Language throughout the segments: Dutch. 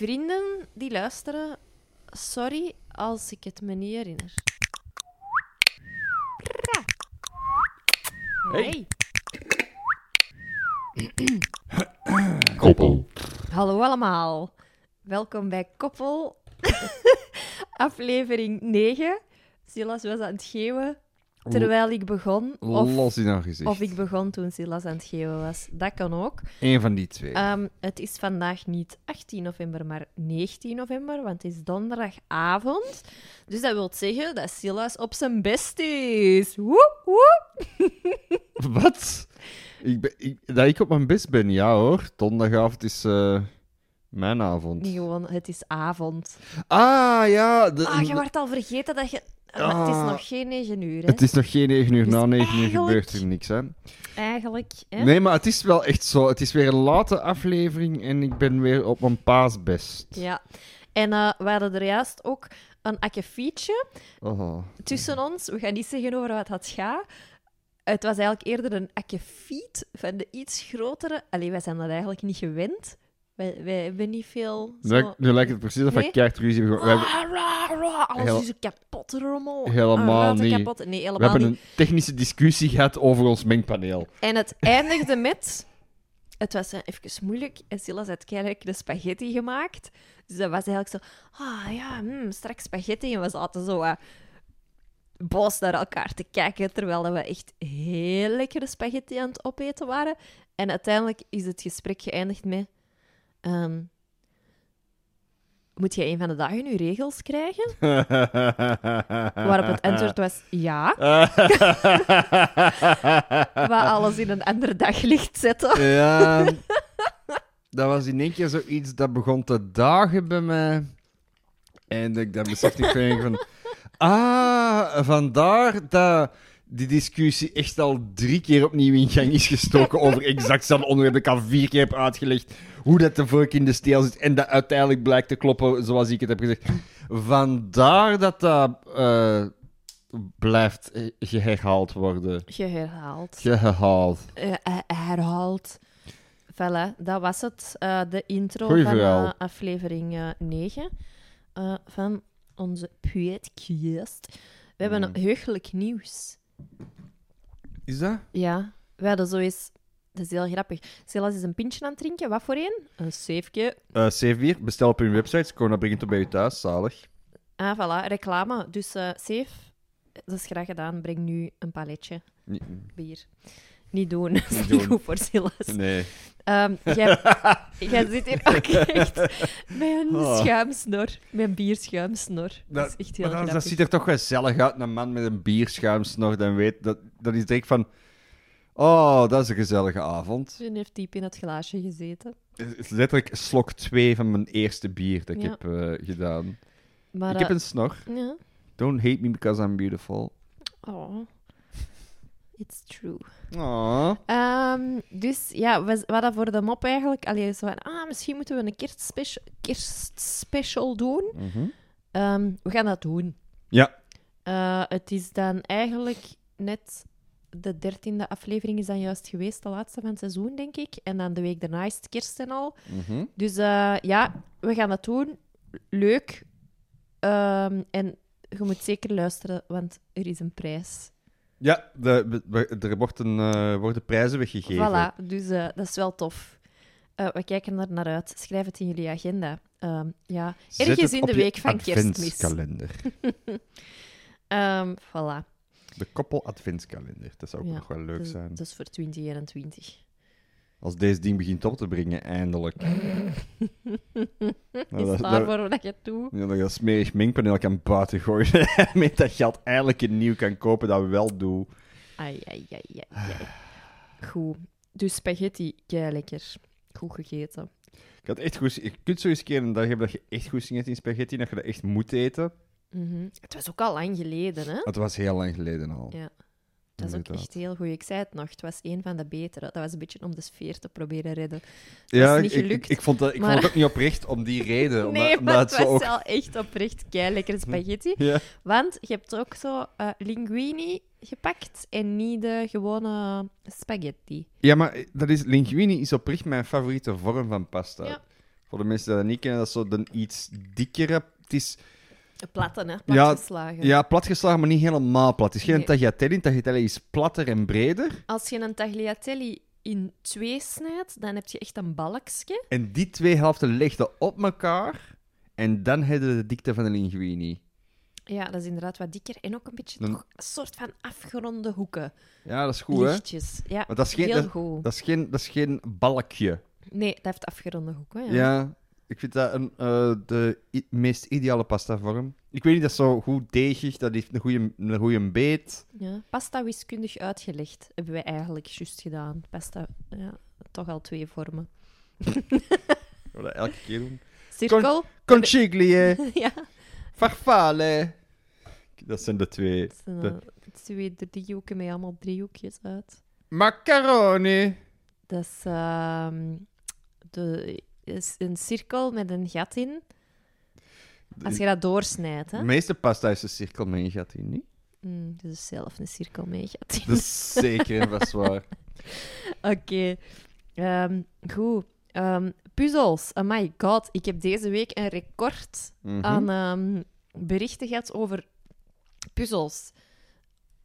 Vrienden die luisteren, sorry als ik het me niet herinner. Hey. Koppel. Hallo allemaal. Welkom bij Koppel. Aflevering 9. Silas was aan het geeuwen terwijl ik begon. Of, Los in haar gezicht. of ik begon toen Silas aan het geeuwen was. Dat kan ook. Eén van die twee. Ehm, het is vandaag niet 18 november, maar 19 november, want het is donderdagavond. Dus dat wil zeggen dat Silas op zijn best is. Woep, woep. Wat? Ik ben, ik, dat ik op mijn best ben, ja hoor. Donderdagavond is eh, mijn avond. Niet gewoon, het is avond. Ah, ja. de- Ah, je wordt al vergeten dat je... Maar het is Ah. nog geen 9 uur, hè? Het is nog geen 9 uur. Dus Na 9 uur gebeurt er niks, hè. Eigenlijk, hè? Nee, maar het is wel echt zo. Het is weer een late aflevering en ik ben weer op mijn paasbest. Ja. En eh, we hadden er juist ook een akkefietje Oh. tussen ons. We gaan niet zeggen over wat het gaat. Het was eigenlijk eerder een akkefiet van de iets grotere... Allee, wij zijn dat eigenlijk niet gewend. Wij, wij hebben niet veel... Zo... Nu, nu lijkt het precies of Nee? ik keihard ruzie hebben. We hebben, alles Heel- is een kapot rommel. Helemaal niet. Kapot. Nee, we helemaal hebben niet. een technische discussie gehad over ons mengpaneel. En het eindigde met... Het was eh, even moeilijk. En Silas had keihard de spaghetti gemaakt. Dus dat was eigenlijk zo... Ah ja, hmm, straks spaghetti. En we zaten zo wat boos naar elkaar te kijken. Terwijl we echt heel lekkere spaghetti aan het opeten waren. En uiteindelijk is het gesprek geëindigd met... ehm, moet je een van de dagen je regels krijgen? Waarop het antwoord was ja. Wat alles in een ander daglicht zetten. Ja, dat was in één keer zoiets dat begon te dagen bij mij. En ik dan besefte ik van... Ah, vandaar dat die discussie echt al drie keer opnieuw in gang is gestoken over exact hetzelfde onderwerp. Ik al vier keer heb uitgelegd hoe dat de vork in de steel zit. En dat uiteindelijk blijkt te kloppen zoals ik het heb gezegd. Vandaar dat dat eh, blijft eh, geherhaald worden. Geherhaald. Geherhaald. Eh, eh, herhaald. Voilà, dat was het. de intro Goeie van aflevering eh 9 eh, van onze podcast. We hebben heugelijk nieuws. Is dat? Ja, we hadden zo eens... Dat is heel grappig. Silas is een pintje aan het drinken. Wat voor een? Een zeefje. Uh, Savebier, bestel op hun website. Corona brengt het bij je thuis, zalig. Ah, voilà, reclame. Dus eh safe, dat is graag gedaan. Breng nu een paletje Nee. bier. Niet doen, dat is niet goed voor Silas. nee. Ehm, jij, jij zit hier ook echt met een Oh. schuimsnor. Met een bierschuimsnor. Dat, is echt heel maar dat, grappig. dat ziet er toch gezellig uit, een man met een bierschuimsnor. Dan weet dat, dat is direct van... Oh, dat is een gezellige avond. Ze heeft diep in het glaasje gezeten. Het is letterlijk slok 2 van mijn eerste bier dat ik Ja. heb eh, gedaan. Maar, ik heb eh, een snor. ja. Don't hate me because I'm beautiful. Oh. It's true. Ehm, dus ja, we, we hadden voor de mop eigenlijk... Allee, zo van, ah, misschien moeten we een kerstspecial, kerstspecial doen. Mhm. Ehm, we gaan dat doen. Ja. Eh, het is dan eigenlijk net de dertiende aflevering is dan juist geweest, de laatste van het seizoen, denk ik. En dan de week daarna is het kerst en al. Mhm. Dus eh, ja, we gaan dat doen. Leuk. Ehm, en je moet zeker luisteren, want er is een prijs. Ja, de, de- er wordt een, eh, worden prijzen weggegeven. Voilà, dus eh, dat is wel tof. Eh, we kijken er naar uit. Schrijf het in jullie agenda. Ehm, ja, Zet ergens in de week van kerstmis. adventskalender. Ehm, voilà. De koppel adventskalender. Dat zou ook Ja, nog wel leuk zijn. dat is voor 2021. Als deze ding begint op te brengen, eindelijk. Nou, is dat, daar dat, voor dat je doet? ja, dat je een smerig mengpaneel kan buiten gooien. Met dat geld eigenlijk een nieuw kan kopen dat we wel doen. Ai, ai, ai, ai, ai. Goed. Dus spaghetti, kei lekker. Goed gegeten. Ik had echt goed... Je kunt zo eens een keer een dag hebben dat je echt goed zin hebt in spaghetti, dat je dat echt moet eten. Mhm. Het was ook al lang geleden, hè? Het was heel lang geleden al. Ja. Dat is ook echt heel goed. Ik zei het nog, het was een van de betere. Dat was een beetje om de sfeer te proberen redden. Ja, is niet ik, ik, gelukt, ik vond, dat, ik maar- vond het ook niet oprecht om die reden. Nee, omdat maar het was ook... wel echt oprecht kei lekkere spaghetti. Ja. Want je hebt ook zo eh, linguine gepakt en niet de gewone spaghetti. ja, maar dat is, linguine is oprecht mijn favoriete vorm van pasta. Ja. Voor de mensen die dat niet kennen, dat is zo de iets dikkere... Het is Platten, hè? Platgeslagen. ja, platgeslagen, maar niet helemaal plat. Het is geen Nee. tagliatelle. Een tagliatelle is platter en breder. Als je een tagliatelle in twee snijdt, dan heb je echt een balkje. En die twee helften legden op elkaar. En dan heb je de dikte van de linguine. Ja, dat is inderdaad wat dikker. En ook een beetje Dan- toch een soort van afgeronde hoeken. Ja, dat is goed, hè? Lichtjes. Ja, Want dat is geen, heel dat, goed. dat is geen, dat is geen balkje. Nee, dat heeft afgeronde hoeken. Ja. Ja, ik vind dat een, eh, de meest ideale pastavorm. Ik weet niet, dat is zo goed deegig, dat heeft een goede, een goede beet. Ja. Pasta wiskundig uitgelegd hebben wij eigenlijk juist gedaan. Pasta, ja, toch al twee vormen. Wil dat elke keer doen. Cirkel. Conchiglie, ja. farfalle. Dat zijn de twee. Het zijn De- twee driehoeken met allemaal driehoekjes uit. Macaroni. Dat is, ehm, de, is een cirkel met een gat in. Als je dat doorsnijdt, hè? De meeste pasta is een cirkel met een gat in, niet? Mm, dus zelf een cirkel met een gat in. Dat is zeker en vast waar. Oké. Ehm, goed. Ehm, puzzels. Oh my god. Ik heb deze week een record Mhm. aan ehm, berichten gehad over puzzels.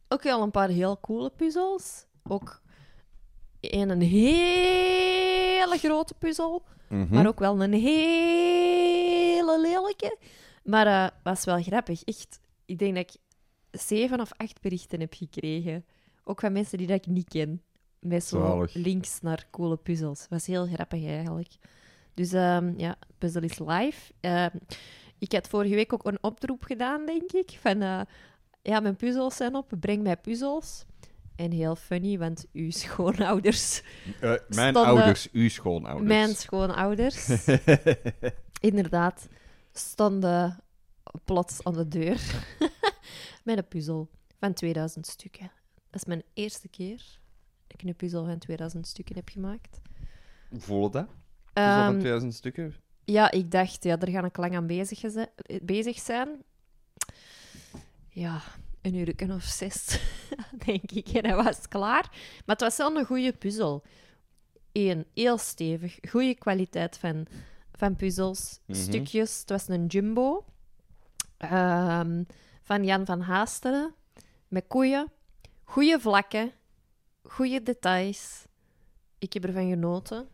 Ook wel een paar heel coole puzzels. Ook een, een hele grote puzzel. Mhm. Maar ook wel een hele lelijke. Maar eh was wel grappig. Echt, ik denk dat ik zeven of acht berichten heb gekregen. Ook van mensen die dat ik niet ken. Met zo links naar coole puzzels. Was heel grappig eigenlijk. Dus ehm, ja, puzzel is live. Ehm, ik had vorige week ook een oproep gedaan, denk ik. Van eh, ja, mijn puzzels zijn op, breng mij puzzels. En heel funny, want uw schoonouders, Eh, mijn ouders, uw schoonouders. mijn schoonouders, inderdaad, stonden plots aan de deur met een puzzel van 2000 stukken. Dat is mijn eerste keer dat ik een puzzel van 2000 stukken heb gemaakt. Hoe voelde dat? Ehm, van 2000 stukken? ja, ik dacht, ja, er gaan ik lang aan bezig zijn. Ja, een uur of zes, denk ik. En dat was klaar. Maar het was wel een goede puzzel. Eén, heel stevig. Goede kwaliteit van, van puzzels. Mhm. Stukjes. Het was een jumbo. Ehm, van Jan van Haasteren. Met koeien. Goede vlakken. Goede details. Ik heb ervan genoten.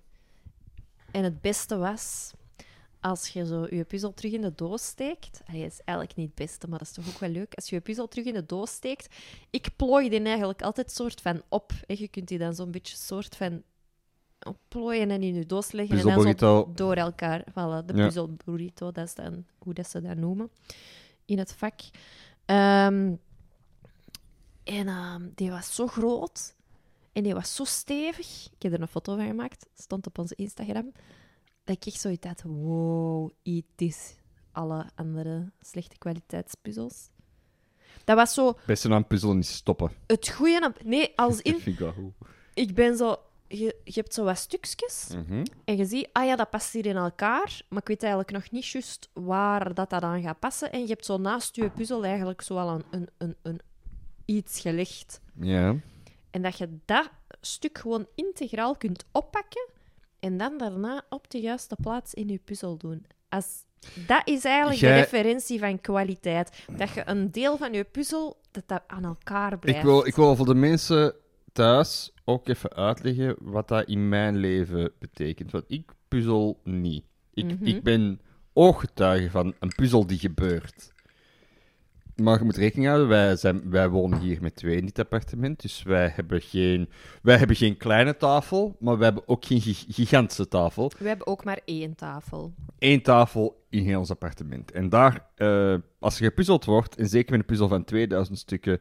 En het beste was, als je zo je puzzel terug in de doos steekt. Hij is eigenlijk niet het beste, maar dat is toch ook wel leuk. Als je je puzzel terug in de doos steekt. Ik plooi die eigenlijk altijd soort van op. hè. Je kunt die dan zo'n beetje soort van opplooien en in je doos leggen. En dan zo door elkaar. Voilà, de Ja. puzzel burrito, dat is dan hoe dat ze dat noemen in het vak. Ehm, en ehm, die was zo groot en die was zo stevig. Ik heb er een foto van gemaakt, stond op onze Instagram. Dat ik echt zoiets had: wow, it is alle andere slechte kwaliteitspuzzels. Dat was zo Beste aan puzzelen is stoppen. het goede. Nee, als in. vind ik wel goed. Ik ben zo. Je, je hebt zo wat stukjes. Mhm. En je ziet, ah ja, dat past hier in elkaar, maar ik weet eigenlijk nog niet juist waar dat, dat aan gaat passen. En je hebt zo naast je puzzel eigenlijk zo al een, een, een, een iets gelegd. Ja. En dat je dat stuk gewoon integraal kunt oppakken en dan daarna op de juiste plaats in je puzzel doen. Als, dat is eigenlijk Jij- de referentie van kwaliteit. Dat je een deel van je puzzel dat dat aan elkaar blijft. Ik wil, ik wil voor de mensen thuis ook even uitleggen wat dat in mijn leven betekent. Want ik puzzel niet. Ik, Mhm. ik ben ooggetuige van een puzzel die gebeurt. Maar je moet rekening houden, wij, zijn, wij wonen hier met twee in dit appartement. Dus wij hebben geen, wij hebben geen kleine tafel, maar wij hebben ook geen gi- gigantische tafel. We hebben ook maar één tafel. Eén tafel in heel ons appartement. En daar, eh, als er gepuzzeld wordt, en zeker met een puzzel van 2000 stukken,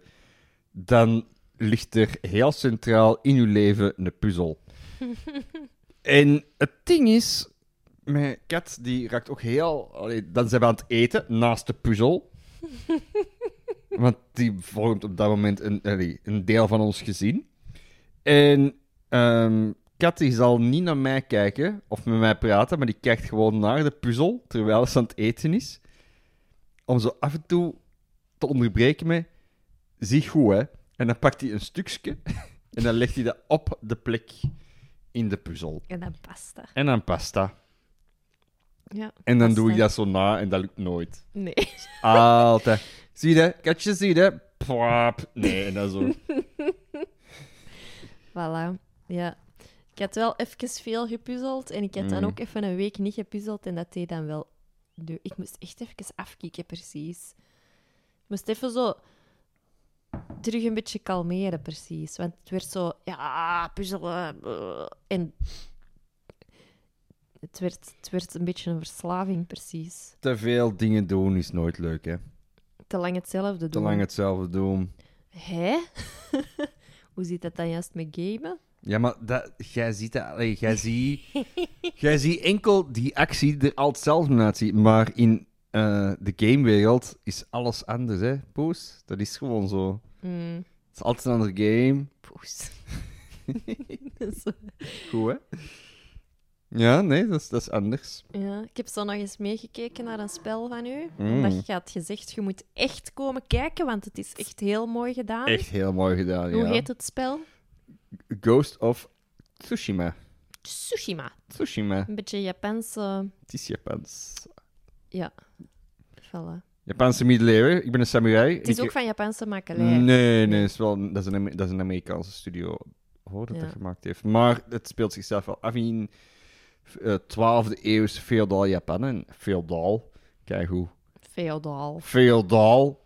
dan ligt er heel centraal in uw leven een puzzel. en het ding is, mijn kat die raakt ook heel... allee, dan zijn we aan het eten, naast de puzzel. Want die vormt op dat moment een, allee, een deel van ons gezin. En ehm Kat die zal niet naar mij kijken of met mij praten, maar die kijkt gewoon naar de puzzel terwijl ze aan het eten is. Om zo af en toe te onderbreken met: Zie goed, hè? En dan pakt hij een stukje en dan legt hij dat op de plek in de puzzel. En dan pasta. En dan pasta. Ja, En dan doe ik dat zo na en dat lukt nooit. Nee. Altijd. Zie je? Katje, zie je? Plap. Nee, en dan zo. Voilà. Ja. Ik had wel even veel gepuzzeld en ik had dan Mm. ook even een week niet gepuzzeld en dat deed dan wel. de- Ik moest echt even afkicken, precies. Ik moest even zo terug een beetje kalmeren, precies. Want het werd zo, ja, puzzelen. eh, En het werd, het werd een beetje een verslaving, precies. Te veel dingen doen is nooit leuk, hè? Te lang hetzelfde Te doen. lang hetzelfde doen. Hè? Hoe zit dat dan juist met gamen? Ja, maar dat, jij ziet dat... allee, jij ziet... jij ziet enkel die actie er al hetzelfde uitziet. Maar in eh, de gamewereld is alles anders, hè, Poes? Dat is gewoon zo. Mm, Het is altijd een andere game. poes. Goed, hè? Ja, nee, dat is, dat is anders. Ja, ik heb zo nog eens meegekeken naar een spel van u. Mm. Omdat je had gezegd, je moet echt komen kijken, want het is echt heel mooi gedaan. Echt heel mooi gedaan, Hoe ja. heet het spel? Ghost of Tsushima. Tsushima. Tsushima. Een beetje Japanse... Het is Japans. Ja, voilà. Japanse middeleeuwen. Ik ben een samurai. Het is Ik- ook van Japanse makelij. Nee, nee, is wel, dat, is een, dat is een Amerikaanse studio hoor, dat Ja. dat gemaakt heeft. Maar het speelt zichzelf wel af in 12e eeuws feodaal Japan. En feodaal, kijk hoe. Feodaal. Feodaal.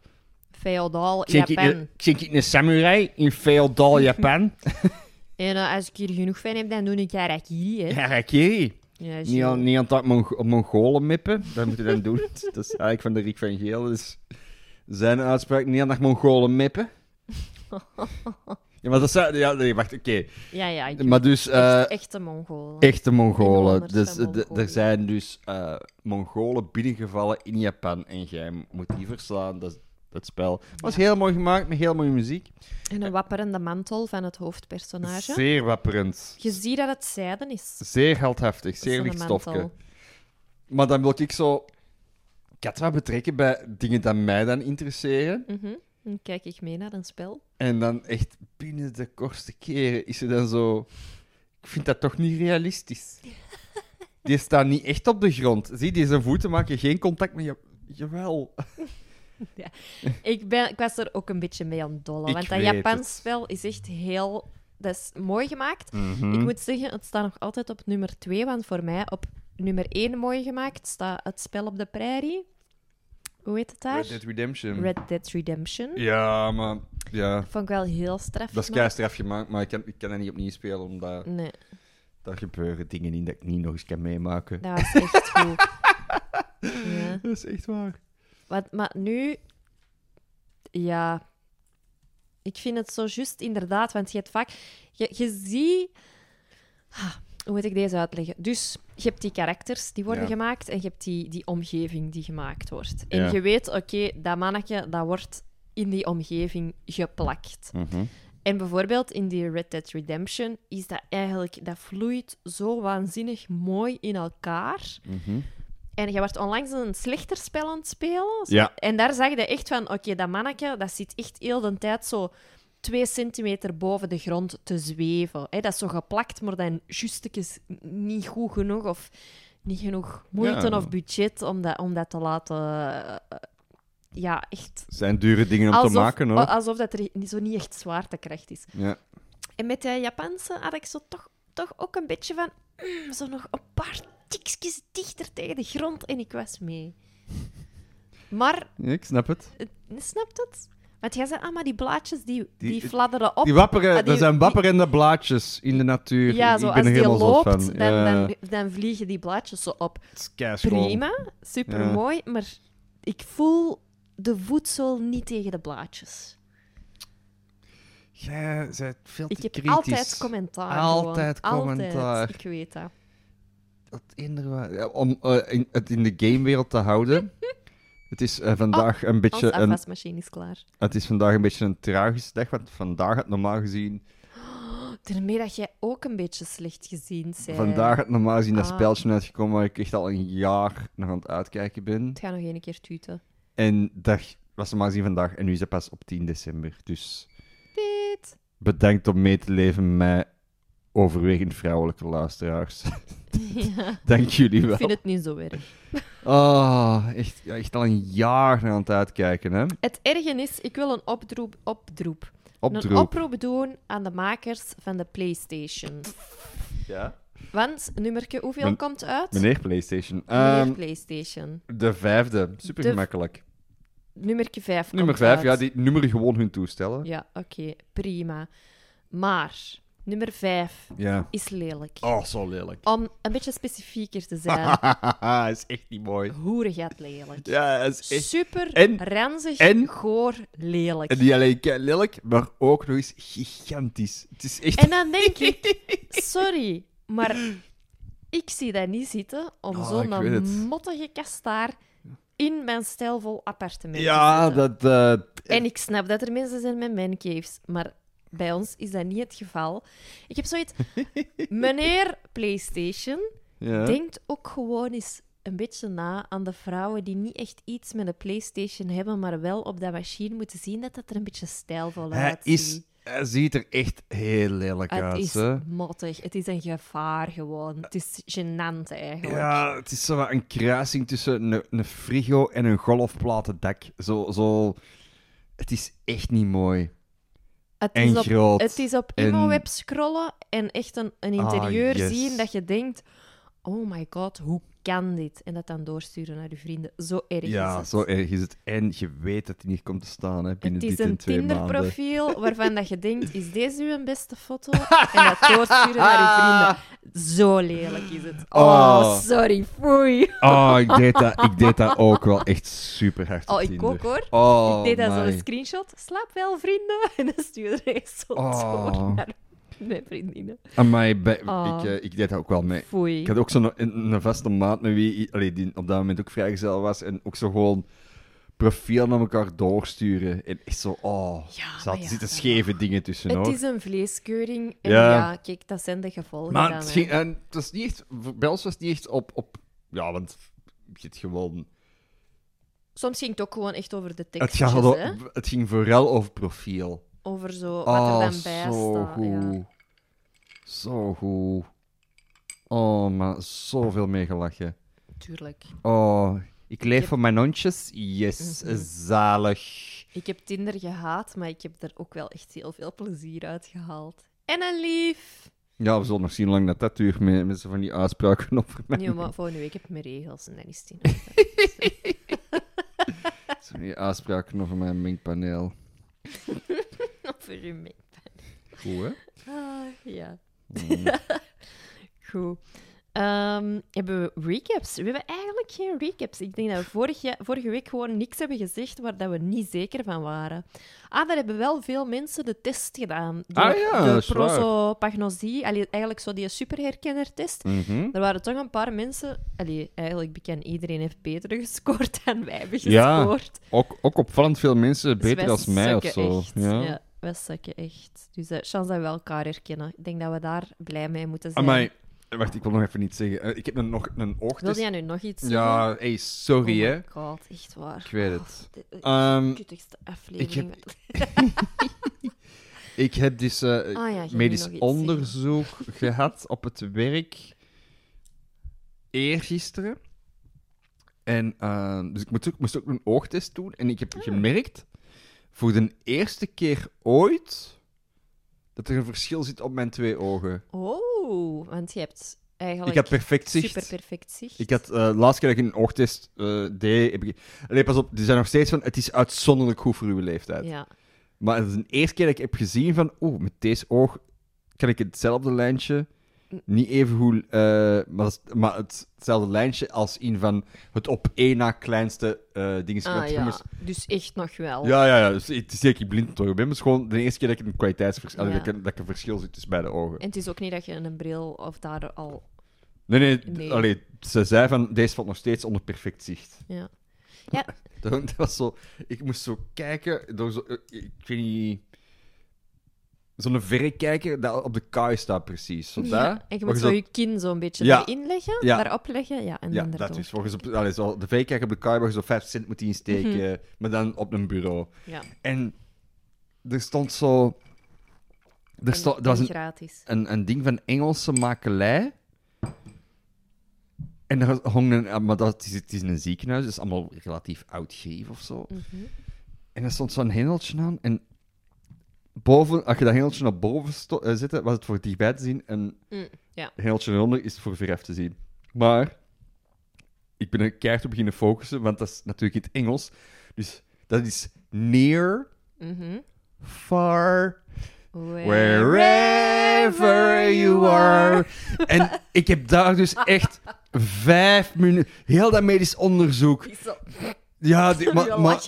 Feodaal Kijk ik, Japan. een- samurai in feodaal Japan? En eh, als ik hier genoeg van heb, dan doe ik harakiri, hè. Harakiri. Ja, Niet aan, niet aan het Mong- Mongolen mippen. Dat moet je dan doen. Dat is eigenlijk van de Riek van Geel. Dus zijn uitspraak niet aan het Mongolen mippen. Ja, maar dat zijn... Ja, nee, wacht, oké. ja, ja. ik Maar dus... eh, echt, echte Mongolen. Echte Mongolen. Dus er zijn dus eh, Mongolen binnengevallen in Japan en jij moet die verslaan. Dat, dat spel was Ja. heel mooi gemaakt, met heel mooie muziek. En een wapperende mantel van het hoofdpersonage. Zeer wapperend. Je ziet dat het zijden is. Zeer heldhaftig, zeer licht stofje. mantel. Maar dan wil ik zo... Ik had wat betrekken bij dingen die mij dan interesseren. Mhm. Dan kijk ik mee naar een spel. En dan echt binnen de kortste keren is er dan zo... Ik vind dat toch niet realistisch. Die staat niet echt op de grond. Zie, die zijn voeten maken geen contact met je... Jawel. Ik, ben, ik was er ook een beetje mee aan het dollen. Ik Want dat Japans het. spel is echt heel... Dat is mooi gemaakt. Mhm. Ik moet zeggen, het staat nog altijd op nummer 2. Want voor mij op nummer 1 mooi gemaakt staat het spel op de prairie. Hoe heet het daar? Red Dead Redemption. Red Dead Redemption. Ja, maar... Ja, Vond ik wel heel straf. dat is gemaakt. keistraf gemaakt, maar ik kan, ik kan dat niet opnieuw spelen, omdat Nee, daar gebeuren dingen in dat ik niet nog eens kan meemaken. dat was echt goed. Ja. Dat is echt waar. Wat, maar nu, ja, ik vind het zo juist inderdaad, want je hebt vaak, je, je ziet, Ah, hoe moet ik deze uitleggen? Dus je hebt die karakters die worden Ja. gemaakt en je hebt die, die omgeving die gemaakt wordt. En Ja. je weet, oké, dat mannetje, dat wordt in die omgeving geplakt. Mhm. En bijvoorbeeld in die Red Dead Redemption is dat eigenlijk, dat vloeit zo waanzinnig mooi in elkaar. Mhm. En je wordt onlangs een slechter spel aan het spelen. Ja. En daar zag je echt van, oké, dat mannetje, dat zit echt heel de tijd zo twee centimeter boven de grond te zweven. Hè, dat is zo geplakt, maar dan justekes niet goed genoeg of niet genoeg moeite Ja. of budget om dat, om dat te laten... eh, ja, echt... Zijn dure dingen om alsof, te maken, hoor. Alsof dat er niet- zo niet echt zwaartekracht is. Ja. En met de Japanse had ik zo toch, toch ook een beetje van... mm, zo nog een paar tikjes dichter tegen de grond en ik was mee. Maar, ja, ik snap het. snapt het? Want jij zei, ah, maar die blaadjes die, die, Die- fladderen op. Die wapperen, Ah, die- dat zijn wapperende blaadjes in de natuur. Ja, ik zo, ben als er die helemaal loopt, van. dan, Ja, dan, dan vliegen die blaadjes zo op. Prima, super mooi, maar ik voel de voedsel niet tegen de blaadjes. Jij bent veel te Ik heb kritisch. altijd commentaar. Altijd gewoon. commentaar. Altijd, ik weet dat. Dat inderdaad- ja, om eh, in, het in de gamewereld te houden. het is eh, vandaag een beetje een, afwasmachine is klaar. het is vandaag een beetje een tragische dag, want vandaag had normaal gezien, Daarmee dat jij ook een beetje slecht gezien bent. vandaag had normaal gezien dat Ah. speltje uitgekomen waar ik echt al een jaar naar aan het uitkijken ben. Het gaat nog één keer tuten. En dat was normaal gezien vandaag en nu is het pas op 10 december. Dus Piet. bedankt om mee te leven met overwegend vrouwelijke luisteraars. Ja, Dank jullie ik wel. vind het niet zo erg. Oh, echt, al een jaar naar aan het uitkijken, hè? Het erge is, ik wil een oproep, oproep, een Opdroep. oproep doen aan de makers van de PlayStation. Ja? Want, nummerke, hoeveel Men- komt uit? Meneer PlayStation. Meneer Ehm, PlayStation. de vijfde. Super De- gemakkelijk. Nummerke 5 Nummer vijf, ja, die nummer gewoon hun toestellen. Ja, oké, prima. Maar, nummer 5 Ja. is lelijk. Oh, zo lelijk. Om een beetje specifieker te zijn. is echt niet mooi. Hoerengat lelijk. Ja, is echt... Super En- ranzig, en- goor, lelijk. En niet alleen kei lelijk, maar ook nog eens gigantisch. Het is echt... En dan denk ik, sorry, maar ik zie dat niet zitten om Oh, ik weet zo'n mottige kastaar in mijn stijlvol appartement Ja, te zetten. dat... eh, En ik snap dat er mensen zijn met mancaves, maar bij ons is dat niet het geval. Ik heb zoiets... Meneer PlayStation ja. denkt ook gewoon eens een beetje na aan de vrouwen die niet echt iets met een PlayStation hebben, maar wel op dat machine moeten zien dat het er een beetje stijlvol Hij, uitziet. is, hij ziet er echt heel lelijk Het uit, is hè? mottig. Het is een gevaar gewoon. Het is gênant eigenlijk. Ja, het is zo een kruising tussen een, een frigo en een golfplaten dak. Zo, zo... Het is echt niet mooi. Het, En is op, groot. het is op en- ImoWeb scrollen en echt een, een Ah, interieur yes. zien dat je denkt: oh my god, hoe kan dit? En dat dan doorsturen naar je vrienden. Zo erg is Ja, het. zo erg is het. En je weet dat hij niet komt te staan hè, binnen Het is dit en een twee maanden. Tinder-profiel waarvan dat je denkt: is deze uw beste foto? En dat doorsturen naar je vrienden. Zo lelijk is het. Oh, Oh. sorry, foei. Oh, ik deed, dat, ik deed dat ook wel echt super hard Oh, ik Tinder. ook hoor. Oh, ik deed dat zo'n screenshot. Slaap wel, vrienden. En dan stuurde hij zo Oh. door naar mijn vriendinnen. Amai, bij- Oh. ik, eh, ik deed dat ook wel mee. Foei. Ik had ook zo'n een, een vaste maat met wie allee, die op dat moment ook vrijgezel was. En ook zo gewoon profiel naar elkaar doorsturen. En echt zo, oh, Ja, er zat- ja, zitten scheve dingen tussen Het hoor. is een vleeskeuring. En Ja. ja, kijk, dat zijn de gevolgen Maar dan, het, ging, en het was niet echt, bij ons was het niet echt op, op ja, want je hebt gewoon... Soms ging het ook gewoon echt over de Het, hè. o- het ging vooral over profiel. Over zo, wat Oh, er dan bij zo staat. goed. Ja. Zo goed. Oh, maar zoveel meegelachen. Tuurlijk. Oh, ik leef voor mijn hondjes. Yes, Mhm. zalig. Ik heb Tinder gehaat, maar ik heb er ook wel echt heel veel plezier uit gehaald. En een lief. Ja, we zullen nog zien hoe lang dat, dat duurt met, met van die uitspraken over mij. Nee, maar volgende week heb ik mijn regels en dan is het in Zo van die uitspraken over mijn minkpaneel. Over je mee. Goed, hè? Ah, ja. Mm. Goed. Ehm, hebben we recaps? We hebben eigenlijk geen recaps. Ik denk dat we vorige, vorige week gewoon niks hebben gezegd waar dat we niet zeker van waren. Ah, daar hebben wel veel mensen de test gedaan. De, Ah ja, de prosopagnosie. Allee, eigenlijk zo die superherkennertest. Mhm. Er waren toch een paar mensen... Allee, eigenlijk bekend, iedereen heeft beter gescoord dan wij hebben Ja, gescoord. Ook, ook opvallend veel mensen Dus beter als mij of zo. Echt. Ja. Ja. Sukken echt. Dus uh, chance dat we elkaar herkennen. Ik denk dat we daar blij mee moeten zijn. Amai, wacht, ik wil nog even iets zeggen. Eh, Ik heb een, nog een Wil oogtest. jij nu nog iets zeggen? Ja, hey, sorry oh hè. god, echt waar. Ik weet Oh, het. is Ehm, de kuttigste aflevering. Ik heb dus eh, Ah ja, medisch onderzoek gehad op het werk eergisteren. En dus ik moest ook, moest ook een oogtest doen. En ik heb gemerkt, voor de eerste keer ooit, dat er een verschil zit op mijn twee ogen. Oh, want je hebt eigenlijk Ik had perfect zicht. super perfect zicht. Ik had de laatste keer dat ik een oogtest eh, deed, heb ik... Allee, pas op, die zijn nog steeds van, het is uitzonderlijk goed voor uw leeftijd. Ja. Maar het is de eerste keer dat ik heb gezien van, oeh, met deze oog kan ik hetzelfde lijntje, niet even goed, eh, maar, maar het, hetzelfde lijntje als in van het op één na kleinste. Ah ja, dus echt nog wel. ja, ja, ja, dus het is zeker blind door ben, het is gewoon de eerste keer dat ik een kwaliteitsverschil, Ja. dat, ik, dat ik een verschil zit tussen beide ogen. En het is ook niet dat je een bril of daar al... Nee, nee, Nee. Allee, ze zei van, deze valt nog steeds onder perfect zicht. Ja. Ja, Dat, was zo... Ik moest zo kijken, door zo, ik weet niet... Zo'n verrekijker dat op de kaai staat precies. Zo ja. daar, En je moet zo je kin zo'n beetje Ja. erin leggen, Ja. daarop leggen. Ja, en Ja, dan dat is. Volgens op, allee, zo, de verrekijker op de kaai waar je zo 5 cent moet insteken, Mhm. maar dan op een bureau. Ja, En er stond zo... Er, stond, er was een, gratis. een, een ding van Engelse makelij. En er hong een... ah, Maar dat is, het is een ziekenhuis, dus allemaal relatief oud geef of zo. Mhm. En er stond zo'n hendeltje aan. En boven, als je dat hendeltje naar boven zette, was het voor dichtbij te zien. En Mm, ja. het hendeltje eronder is voor veraf te zien. Maar ik ben er keihard op beginnen focussen, want dat is natuurlijk in het Engels. Dus dat is near, Mhm. far, wherever you are. En ik heb daar dus echt vijf minuten... Heel dat medisch onderzoek. Ja, die, maar, maar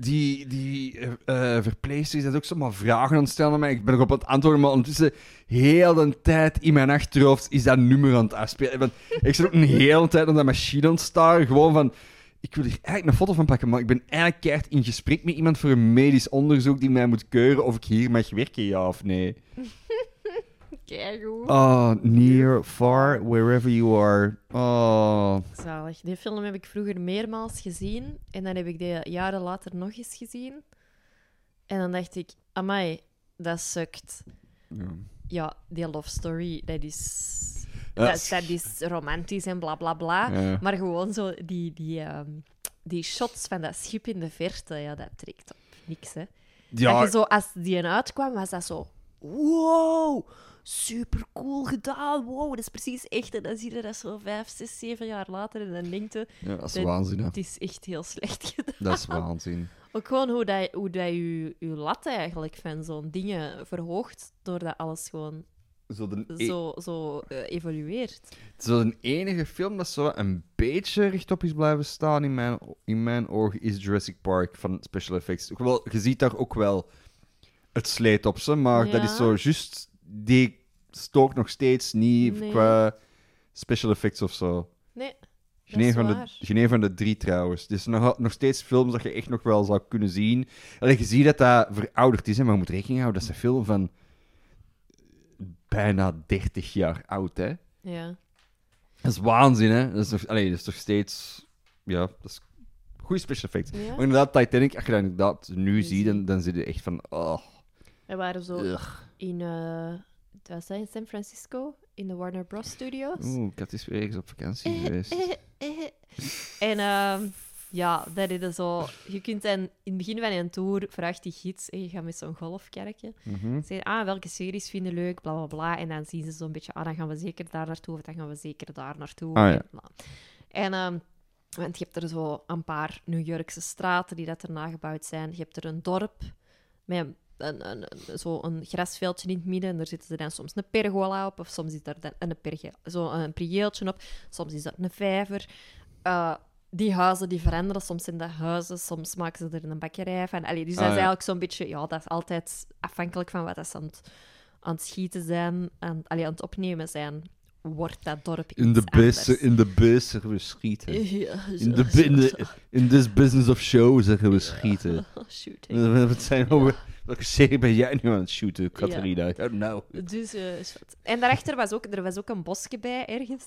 die, die eh, eh, verpleegster is ook zomaar vragen aan het stellen mij. Ik ben erop aan het antwoorden, maar ondertussen heel de tijd in mijn achterhoofd is dat nummer aan het afspelen. Want ik zit ook een hele tijd aan dat machine aan het staren. Gewoon van, ik wil hier eigenlijk een foto van pakken, maar ik ben eigenlijk keihard in gesprek met iemand voor een medisch onderzoek die mij moet keuren of ik hier mag werken, ja of nee. Keigoed. Oh, near, far, wherever you are. Oh. Zalig. Die film heb ik vroeger meermaals gezien. En dan heb ik die jaren later nog eens gezien. En dan dacht ik, amai, dat sukt. Ja. Ja, die love story, dat is... Dat, dat is romantisch en bla bla bla. Ja. Maar gewoon zo die, die, ehm, die shots van dat schip in de verte, ja, dat trekt op niks, hè. Ja, Dat je zo, als die uitkwam, was dat zo... Wow, super cool gedaan. Wow, dat is precies echt. En dan zie je dat zo vijf, zes, zeven jaar later en dan denk je... ja, dat is dat- waanzin, hè. Het is echt heel slecht gedaan. Dat is waanzin. Ook gewoon hoe, dat, hoe dat je, je lat eigenlijk van zo'n dingen verhoogt, doordat alles gewoon Zo e- zo, zo eh, evolueert. zo de enige film dat zo een beetje rechtop is blijven staan in mijn, in mijn ogen is Jurassic Park van special effects. Wel, je ziet daar ook wel het sleet op ze, maar dat is zo juist... Die stookt nog steeds niet Nee. qua special effects of zo. Nee, Geen van, de, geen van de drie trouwens. Dus nog, nog steeds films dat je echt nog wel zou kunnen zien. Allee, je ziet dat dat verouderd is, hè, maar je moet rekening houden dat is een film van bijna 30 jaar oud. Hè? ja. Dat is waanzin, hè? Dat is nog, allee, dat is toch steeds. Ja, dat is goede special effects. Ja. Maar inderdaad, Titanic, als je dat inderdaad nu Nu ziet, zie. dan, dan zit je echt van. Oh, We waren zo ugh. in, eh was dat in San Francisco, in de Warner Bros. Studios. Oeh, had eens weer ergens op vakantie geweest. Eh, eh, eh. En ehm, ja, dat is zo. Je kunt dan in het begin van een tour vraagt die gids, en je gaat met zo'n golfkerkje. Mhm. Zeg, ah, welke series vinden leuk, bla bla bla. En dan zien ze zo'n beetje, ah, dan gaan we zeker daar naartoe, of dan gaan we zeker daar naartoe. Ah, ja. En ehm, want je hebt er zo een paar New Yorkse straten die dat er nagebouwd zijn. Je hebt er een dorp met een, een, een- zo een grasveldje in het midden. En daar zitten er dan soms een pergola op, of soms zit er dan een, perge, zo een prieeltje op. Soms is dat een vijver. Eh, die huizen die veranderen. Soms zijn dat huizen, soms maken ze er een bakkerij van. Allee, dus dat Ah, is ja. eigenlijk zo'n beetje... Ja, dat is altijd afhankelijk van wat dat ze aan het, aan het schieten zijn, aan, allee, aan het opnemen zijn, wordt dat dorp In de beste, in de beste zeggen we schieten. Ja, In, de, in, de, in this business of show zeggen we schieten. Shooting. Wat zijn we, welke serie ben jij nu aan het shooten, Catharina? Don't know. Dus, eh. En daarachter was ook, er was ook een bosje bij ergens.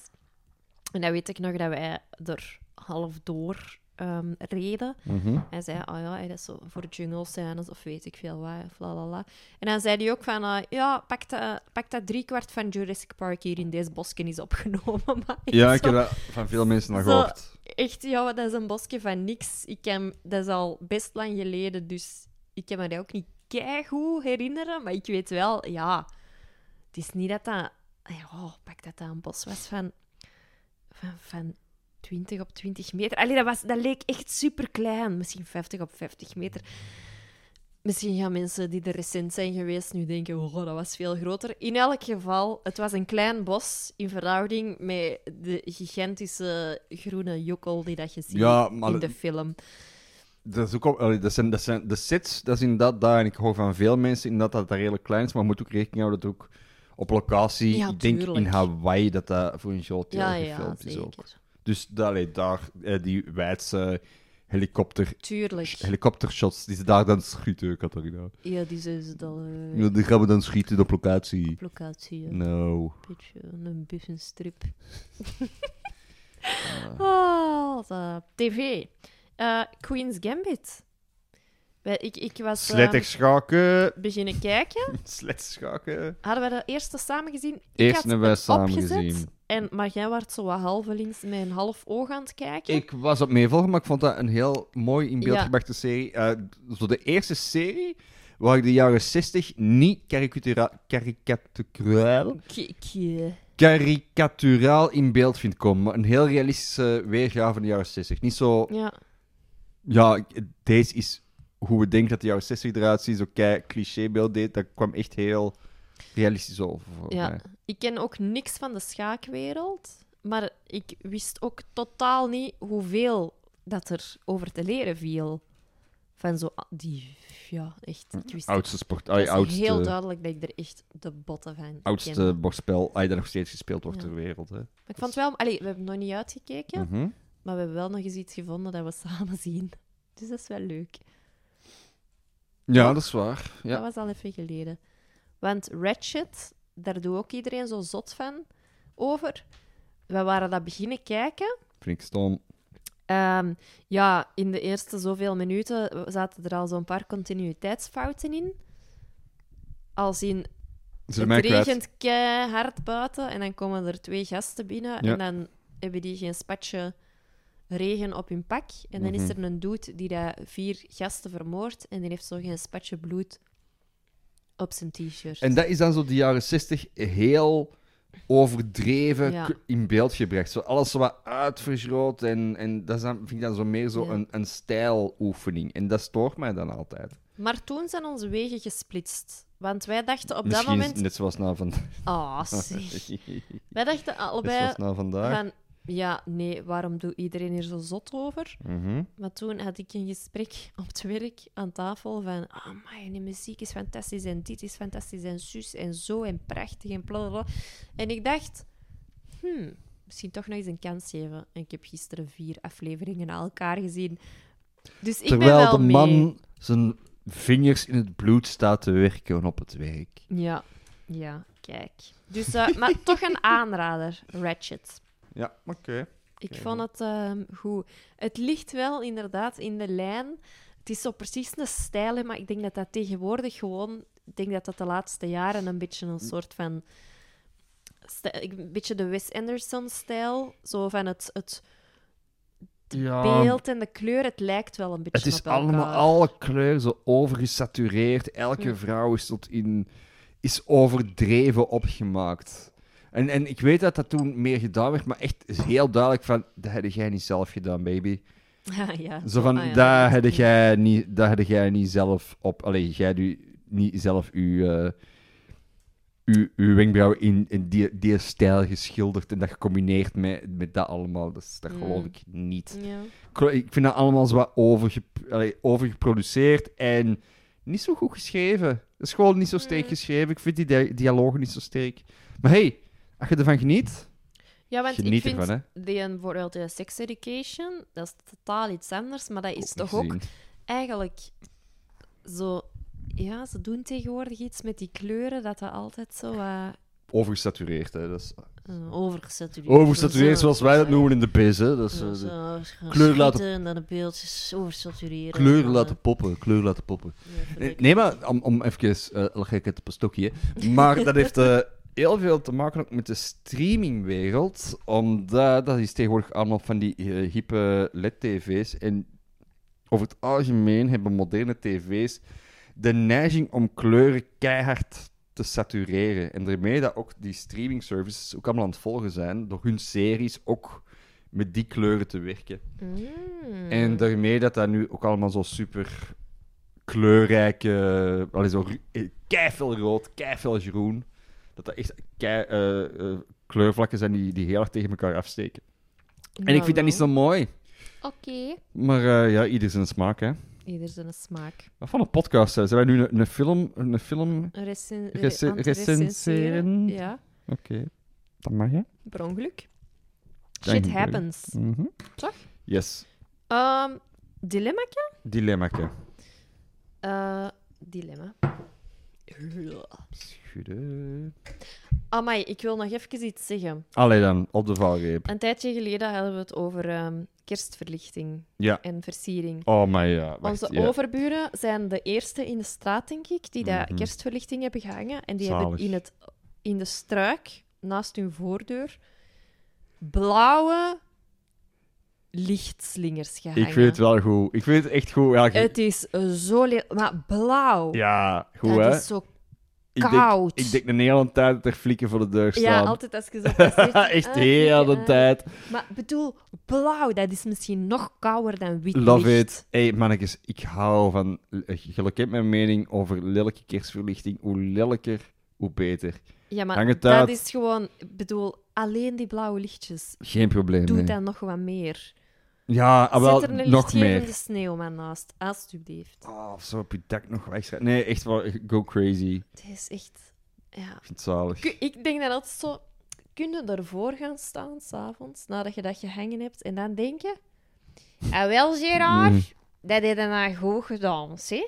En dan weet ik nog dat wij er half door ehm, reden. Mhm. Hij zei, oh ja, dat is zo voor jungle scènes of weet ik veel wat, of. En dan zei hij ook van, eh, ja, pak dat, pak dat driekwart van Jurassic Park hier in deze bosje is opgenomen. Maar Ja, ik heb dat van veel mensen nog gehoord. Echt, ja, dat is een bosje van niks. Ik heb, dat is al best lang geleden, dus ik kan me dat ook niet keigoed herinneren. Maar ik weet wel, ja, het is niet dat dat... Ja, pak dat dat een bos was van, van, van 20 op 20 meter. Allee, dat, was, dat leek echt super klein. Misschien 50 op 50 meter. Misschien gaan mensen die er recent zijn geweest nu denken, oh, dat was veel groter. In elk geval, het was een klein bos in verhouding met de gigantische groene jokkel die dat je ziet Ja, in de film. Dat, is ook op, allee, dat, zijn, dat zijn de sets, dat is inderdaad daar. En ik hoor van veel mensen inderdaad dat dat redelijk klein is. Maar moet ook rekening houden dat ook op locatie, Ja, ik denk in. Hawaii, dat dat voor een deel Ja, ja, gefilmd is ook. Dus allee, daar, eh, die wijdse helikopter, Tuurlijk. helikoptershots, die ze daar dan schieten, Catharina. Ja, die zijn ze dan eh, Ja, die gaan we dan schieten op locatie. op locatie. Een No. beetje een bussenstrip. Oh, de TV. Eh, Queen's Gambit. Ik, ik was eh, Slettig schaken. beginnen kijken. Slettig schaken. Hadden we de eerste samen gezien? Ik Eerst hebben wij het samen opgezet gezien. En, maar jij werd zo wat halvelings met een half oog aan het kijken. Ik was op meevolgen, maar ik vond dat een heel mooi in beeld Ja. gebrachte serie. Eh, zo de eerste serie waar ik de jaren 60 niet karikatura- karikaturaal, karikaturaal in beeld vind komen. Maar een heel realistische weergave van de jaren 60. Niet zo... Ja, Ja, deze is hoe we denken dat de jaren 60 eruit ziet. Zo kei clichébeeld deed. Dat kwam echt heel realistisch over. voor Ja. mij. ik ken ook niks van de schaakwereld. Maar ik wist ook totaal niet hoeveel dat er over te leren viel. Van zo ah, die... Ja, echt. Ik wist Oudste sport. het oudste, heel duidelijk dat ik er echt de botten van oudste bordspel ai, dat nog steeds gespeeld wordt Ja. ter wereld. Hè. Maar ik vond wel... Allee, we hebben nog niet uitgekeken. Mhm. Maar we hebben wel nog eens iets gevonden dat we samen zien. Dus dat is wel leuk. Ja, dat is waar. Ja. Dat was al even geleden. Want Ratchet, daar doet ook iedereen zo zot van over. We waren dat beginnen kijken. Vind ik stom. Ehm, ja, in de eerste zoveel minuten zaten er al zo'n paar continuïteitsfouten in. Als in, het regent keihard buiten en dan komen er twee gasten binnen Ja. en dan hebben die geen spatje regen op hun pak. En dan is Mhm. er een dude die dat vier gasten vermoordt en die heeft zo geen spatje bloed op zijn t-shirt. En dat is dan zo de jaren 60 heel overdreven Ja. k- in beeld gebracht. Zo alles zo wat uitvergroot en, en dat is dan, vind ik dan zo meer zo Ja. een, een stijloefening. En dat stoort mij dan altijd. Maar toen zijn onze wegen gesplitst. Want wij dachten op dat Misschien moment... net zoals na van... Ah, zeg. Wij dachten net allebei zoals na vandaag. van... Ja, nee, waarom doet iedereen hier zo zot over? Mhm. Maar toen had ik een gesprek op het werk aan tafel van... Ah, maar die muziek is fantastisch en dit is fantastisch en zus en zo en prachtig en blablabla. En ik dacht... Hmm, misschien toch nog eens een kans geven. En ik heb gisteren vier afleveringen na elkaar gezien. Dus ik ben Terwijl wel de mee. man zijn vingers in het bloed staat te werken op het werk. Ja, ja, kijk. Dus, eh, maar toch een aanrader, Ratchet. Ja, oké. Ik vond het ehm, goed. Het ligt wel inderdaad in de lijn. Het is zo precies een stijl, maar ik denk dat dat tegenwoordig gewoon... Ik denk dat dat de laatste jaren een beetje een soort van... stijl- Een beetje de Wes Anderson-stijl. Zo van het, het Ja, beeld en de kleur. Het lijkt wel een beetje Het is allemaal, alle kleuren zo overgesatureerd. Elke Ja. vrouw is tot in, is overdreven opgemaakt. En, en ik weet dat dat toen meer gedaan werd, maar echt is heel duidelijk van, dat heb jij niet zelf gedaan, baby. Ja. Zo van, ah, ja, dat heb jij niet, heb jij niet zelf op, allee, jij doet niet zelf uw, eh, uw, uw wenkbrauwen in, in die, die stijl geschilderd en dat gecombineerd met, met dat allemaal. Dat, is- dat geloof Mm. ik niet. Ja. Ik- vind dat allemaal zo wat overge, allee, overgeproduceerd en niet zo goed geschreven. Het is gewoon niet zo sterk Mm. geschreven. Ik vind die dia- dialogen niet zo sterk. Maar hey, als je ervan geniet, Ja, want ik vind ervan, hè. die een- bijvoorbeeld de sex education, dat is totaal iets anders, maar dat is Ook toch ook eigenlijk zo... Ja, ze doen tegenwoordig iets met die kleuren, dat dat altijd zo uh, Overgesatureerd, hè. Dat is overgesatureerd overgesatureerd, zoals wij dat noemen in de biz, hè. Dat is, eh, de kleur laten- en dan de beeldjes oversatureren. kleuren en, laten eh, poppen, kleuren laten poppen. ja, Nee, maar om, om even... eh leg ik het op een stokje. Maar dat heeft eh, heel veel te maken ook met de streamingwereld. Omdat dat is tegenwoordig allemaal van die eh, hippe LED-tv's. En over het algemeen hebben moderne tv's de neiging om kleuren keihard te satureren. En daarmee dat ook die streaming services ook allemaal aan het volgen zijn. Door hun series ook met die kleuren te werken. Mm. En daarmee dat dat nu ook allemaal zo super kleurrijke, allee, zo eh, keiveel rood, keiveel groen, dat dat echt kei, eh, eh, kleurvlakken zijn die, die heel erg tegen elkaar afsteken. En ik vind dat niet zo mooi. Oké. Maar eh, ja, ieder zijn smaak, hè. Ieder zijn smaak. Wat van een podcast zijn? Zijn wij nu een, een film... Een film... Recen recenseren? Ja, Oké, dat mag, hè. per ongeluk. Dank Shit happens. Mhm. Toch? Yes. Ehm dilemma? Dilemmaatje. Eh, dilemma. Schudden. Amai, ik wil nog even iets zeggen. Allee dan, op de valreep. Een tijdje geleden hadden we het over ehm, kerstverlichting Ja. en versiering. Oh, maar ja. Wacht, Onze ja. overburen zijn de eerste in de straat, denk ik, die dat Mhm. kerstverlichting hebben gehangen. En die Zalig. hebben in, het, in de struik, naast hun voordeur, blauwe lichtslingers gehangen. Ik vind het wel goed. Ik vind het echt goed. Ja, Het is zo maar blauw. ja goed dat hè. is zo ik denk, koud. ik denk een hele tijd dat er flikken voor de deur staan. Ja, altijd als je zo passeert. echt ah, de ah. tijd. Maar bedoel, blauw, dat is misschien nog kouder dan wit Love licht. it. Hey, mannetjes, ik hou van... Je kent mijn mening over lelijke kerstverlichting. Hoe lelijker, hoe beter. Ja, maar Hang het dat uit. is gewoon... Bedoel, alleen die blauwe lichtjes. Geen probleem, Doe nee. dan nog wat meer. Ja, ah, wel, Zet er een nog meer. lichtgevende sneeuwman naast, alstublieft. Oh, of zo op je dak nog wegschrijven. Nee, echt wel, go crazy. Het is echt... Ja. Ik vind het zalig. Ku- Ik denk dan altijd zo... Kun je ervoor gaan staan, s'avonds, nadat je dat gehangen hebt, en dan denken... Ah, wel, Gerard, Mm. dat heb je nou goed gedaan, hè?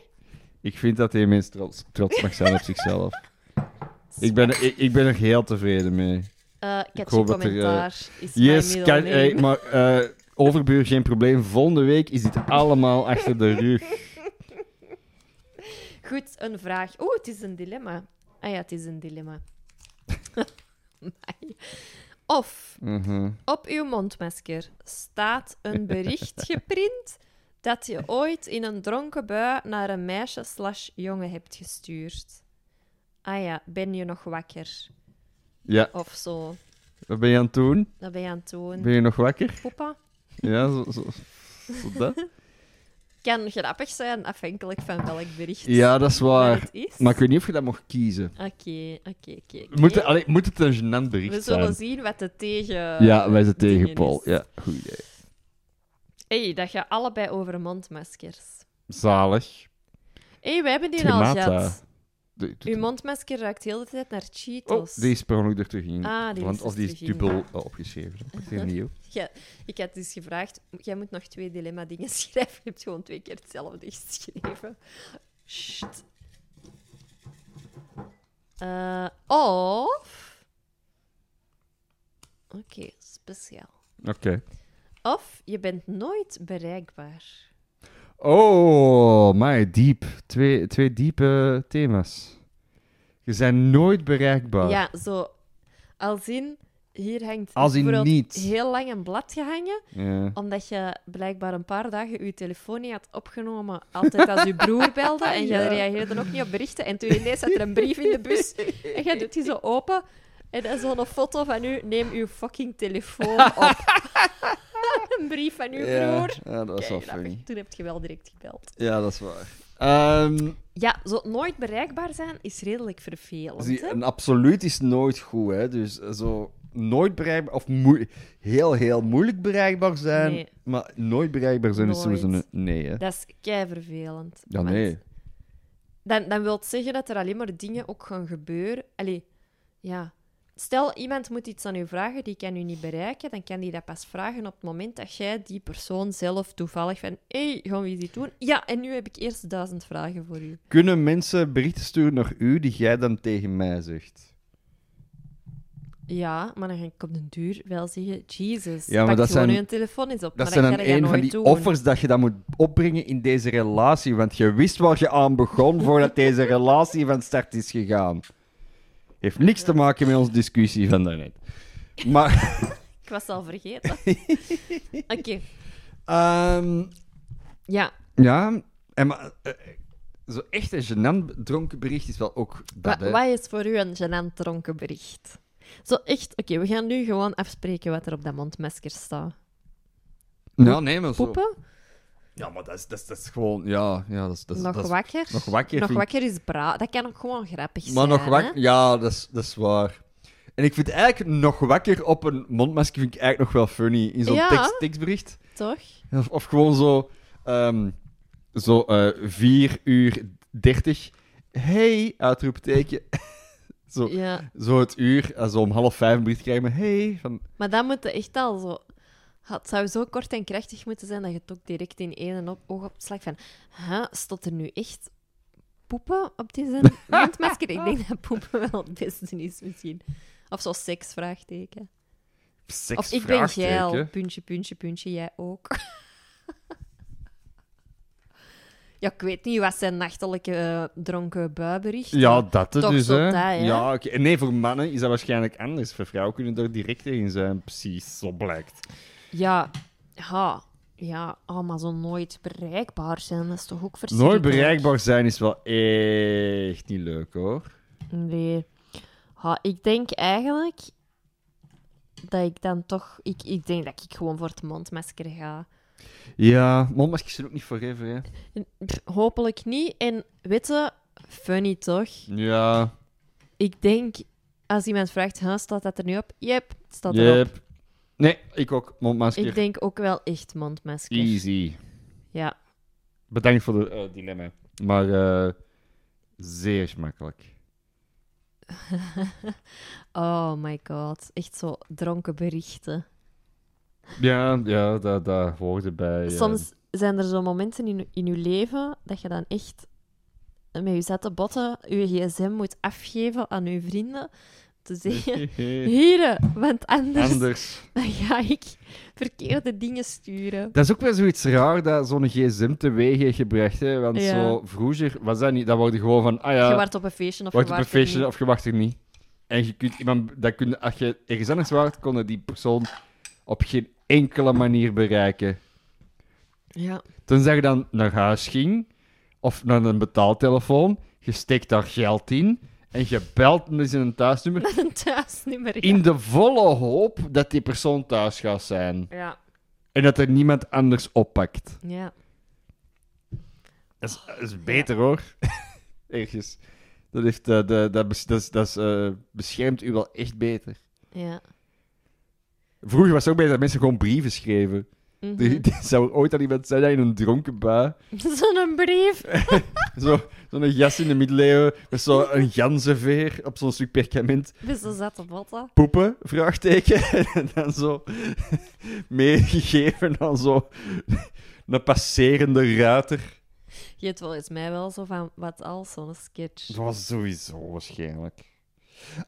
Ik vind dat hij mens trots, trots mag zijn op zichzelf. Ik ben, ik, ik ben er heel tevreden mee. Eh, Ik had je hoop dat er, eh, commentaar. is Yes, mijn kan, middle name. hey, maar eh, overbuur, geen probleem. Volgende week is dit allemaal achter de rug. Goed, een vraag. Oeh, het is een dilemma. Ah ja, het is een dilemma. Amai. of Mhm. op uw mondmasker staat een bericht geprint dat je ooit in een dronken bui naar een meisje slash jongen hebt gestuurd. Ah ja, ben je nog wakker? Ja, Of zo. wat ben je aan het doen? Dat ben je aan het doen. Ben je nog wakker? Poepa. Ja, zo, zo, zo dat. Kan grappig zijn, afhankelijk van welk bericht Ja, dat is waar. het is. Maar ik weet niet of je dat mocht kiezen. Oké, oké, oké. oké. Moet het, allee, moet het een gênant bericht We zullen zijn? zien wat de tegen... Ja, wij zijn dingen tegen Paul. is. Ja, goed idee. hey, dat gaat allebei over mondmaskers. Zalig. hey, wij hebben die al gehad. De- de- Uw mondmasker ruikt heel de tijd naar Oh, Cheetos. die is per ongeluk er terug in. Ah, die is Want er als die is terug in. dubbel oh, opgeschreven. Je. Ja, ik had dus gevraagd, jij moet nog twee dilemma-dingen schrijven. Je hebt gewoon twee keer hetzelfde geschreven. Sst. Eh, of... Oké, speciaal. Oké. Of je bent nooit bereikbaar. Oh, my, diep. Twee, twee diepe thema's. Je bent nooit bereikbaar. Ja, zo. Als in, hier hangt Als in bijvoorbeeld niet. heel lang een blad gehangen, Ja. omdat je blijkbaar een paar dagen je telefoon niet had opgenomen, altijd als je broer belde, en je Ja. reageerde ook niet op berichten. En toen ineens zat er een brief in de bus, en jij doet die zo open, en dan zo'n foto van u, neem uw fucking telefoon op. een brief van uw Ja, broer. ja, dat is wel funny. Toen heb je wel direct gebeld. Ja, dat is waar. Ehm, Ja, zo nooit bereikbaar zijn is redelijk vervelend. zie, hè? een absoluut is nooit goed, hè. Dus eh, zo nooit bereikbaar, of heel, heel moeilijk bereikbaar zijn, Nee. maar nooit bereikbaar zijn is sowieso een nee, hè. Dat is kei vervelend. Ja, nee. Dan, dan wil het zeggen dat er alleen maar dingen ook gaan gebeuren. Allee, ja. Stel, iemand moet iets aan u vragen, die kan u niet bereiken, dan kan die dat pas vragen op het moment dat jij die persoon zelf toevallig van hé, hey, gaan we iets doen? Ja, en nu heb ik eerst duizend vragen voor u. Kunnen mensen berichten sturen naar u die jij dan tegen mij zegt? Ja, maar dan ga ik op den duur wel zeggen, Jesus, Ja, maar pak dat gewoon zijn- telefoon eens op. Dat maar zijn dan een van die doen. offers dat je dan moet opbrengen in deze relatie. Want je wist waar je aan begon voordat deze relatie van start is gegaan. Heeft niks te maken met onze discussie van daarnet. Maar, Ik was al vergeten. Oké, ehm, ja. ja, en maar, eh, zo echt een gênant dronken bericht is wel ook dat, Wa- wat is voor u een gênant dronken bericht? Zo echt, oké, we gaan nu gewoon afspreken wat er op dat mondmasker staat. Ja, nee, maar zo. Poepen? Ja, maar dat is, dat is, dat is gewoon, ja, ja dat is... Dat is nog dat is- wakker? nog wakker Nog vind wakker is bra. Dat kan ook gewoon grappig zijn. Maar nog wakker, ja, dat is, dat is waar. En ik vind eigenlijk nog wakker op een mondmasker vind ik eigenlijk nog wel funny. In zo'n Ja. tekst, tekstbericht. Toch? Of, of gewoon zo, ehm, zo eh 4 uur 30. Hey, uitroepteken. zo, Ja. zo het uur, zo om half vijf een bericht krijgen hey. Van, Maar dan moet je echt al zo... Het zou zo kort en krachtig moeten zijn dat je het ook direct in één op, oog op het slag van... Huh, stond er nu echt poepen op deze mondmasker? Ik denk dat poepen wel het beste is, misschien. Of zo seks, vraagteken. Seks? Of ik ben geil. Puntje, puntje, puntje. Jij ook. ja, ik weet niet. Wat zijn nachtelijke eh, dronken buiberichten? Ja, dat het Toch dus, zo hè. dat, hè? Ja, oké. En Nee, voor mannen is dat waarschijnlijk anders. Voor vrouwen kunnen er direct tegen zijn. Precies, zo blijkt. Ja. Ja. Ja, oh, maar zo nooit bereikbaar zijn, dat is toch ook verschrikkelijk? Nooit bereikbaar zijn is wel echt niet leuk, hoor. Nee. Ha, ik denk eigenlijk dat ik dan toch... Ik, ik denk dat ik gewoon voor het mondmasker ga. Ja, mondmaskers zijn ook niet forever, hè. Pff, hopelijk niet. En weet je, funny toch? Ja, Ik denk, als iemand vraagt, huh, staat dat er nu op? Yep, het staat erop. yep. Nee, ik ook. Mondmasker. Ik denk ook wel echt mondmasker. Easy. Ja. Bedankt voor het eh, dilemma. Maar eh, zeer gemakkelijk. Oh my god. Echt zo dronken berichten. Ja, ja dat, dat hoorde bij... eh, Soms zijn er zo momenten in, in je leven dat je dan echt met je zette botten je gsm moet afgeven aan je vrienden. Te zeggen, hier, want anders, Anders. dan ga ik verkeerde dingen sturen. Dat is ook weer zoiets raar dat zo'n gsm teweeg heeft gebracht. Hè? Want Ja. zo vroeger was dat niet. Dat wordt gewoon van, ah ja, je wacht op een feestje of wacht je op een feestje niet. of je wacht er niet. En je kunt iemand, dat kun, als je ergens anders waart, kon die persoon op geen enkele manier bereiken. Ja. Tenzij je dan naar huis ging, of naar een betaaltelefoon, je steekt daar geld in en je belt dus in een thuisnummer Met een thuisnummer. in de volle hoop dat die persoon thuis gaat zijn. Ja. En dat er niemand anders oppakt. Ja. Dat is, dat is beter hoor. Ergens. Dat, heeft, eh, de, dat, bes- dat, is- dat is, eh, beschermt u wel echt beter. Ja. Vroeger was het ook beter dat mensen gewoon brieven schreven. Mhm. Die, die zou ooit al iemand zijn dat in een dronken bui. Zo'n brief. Zo, zo'n jas in de middeleeuwen met zo'n ganzenveer op zo'n stuk perkament. Dus ze zat op botten. Poepen? Vraagteken. En dan zo meegegeven aan zo een passerende ruiter. Je hebt wel eens mij wel zo van wat als zo'n sketch. Dat was sowieso waarschijnlijk.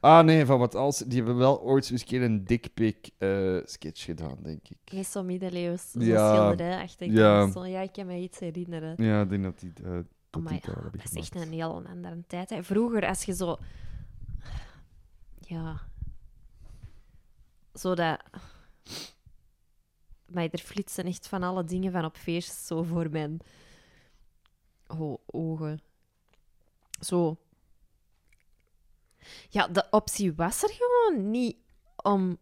Ah nee, van wat als. Die hebben wel ooit eens een keer een dickpic eh sketch gedaan, denk ik. Met zo'n middeleeuws, Ja. schilderij achter. Ja. Zo, ja, ik kan me iets herinneren. Ja, ik denk dat die. dat Amai, die dat is echt een heel andere tijd. Hè. Vroeger, als je zo... Ja... Zo dat... Maar er flitsen echt van alle dingen van op feest zo voor mijn o- ogen. Zo. Ja, de optie was er gewoon niet om...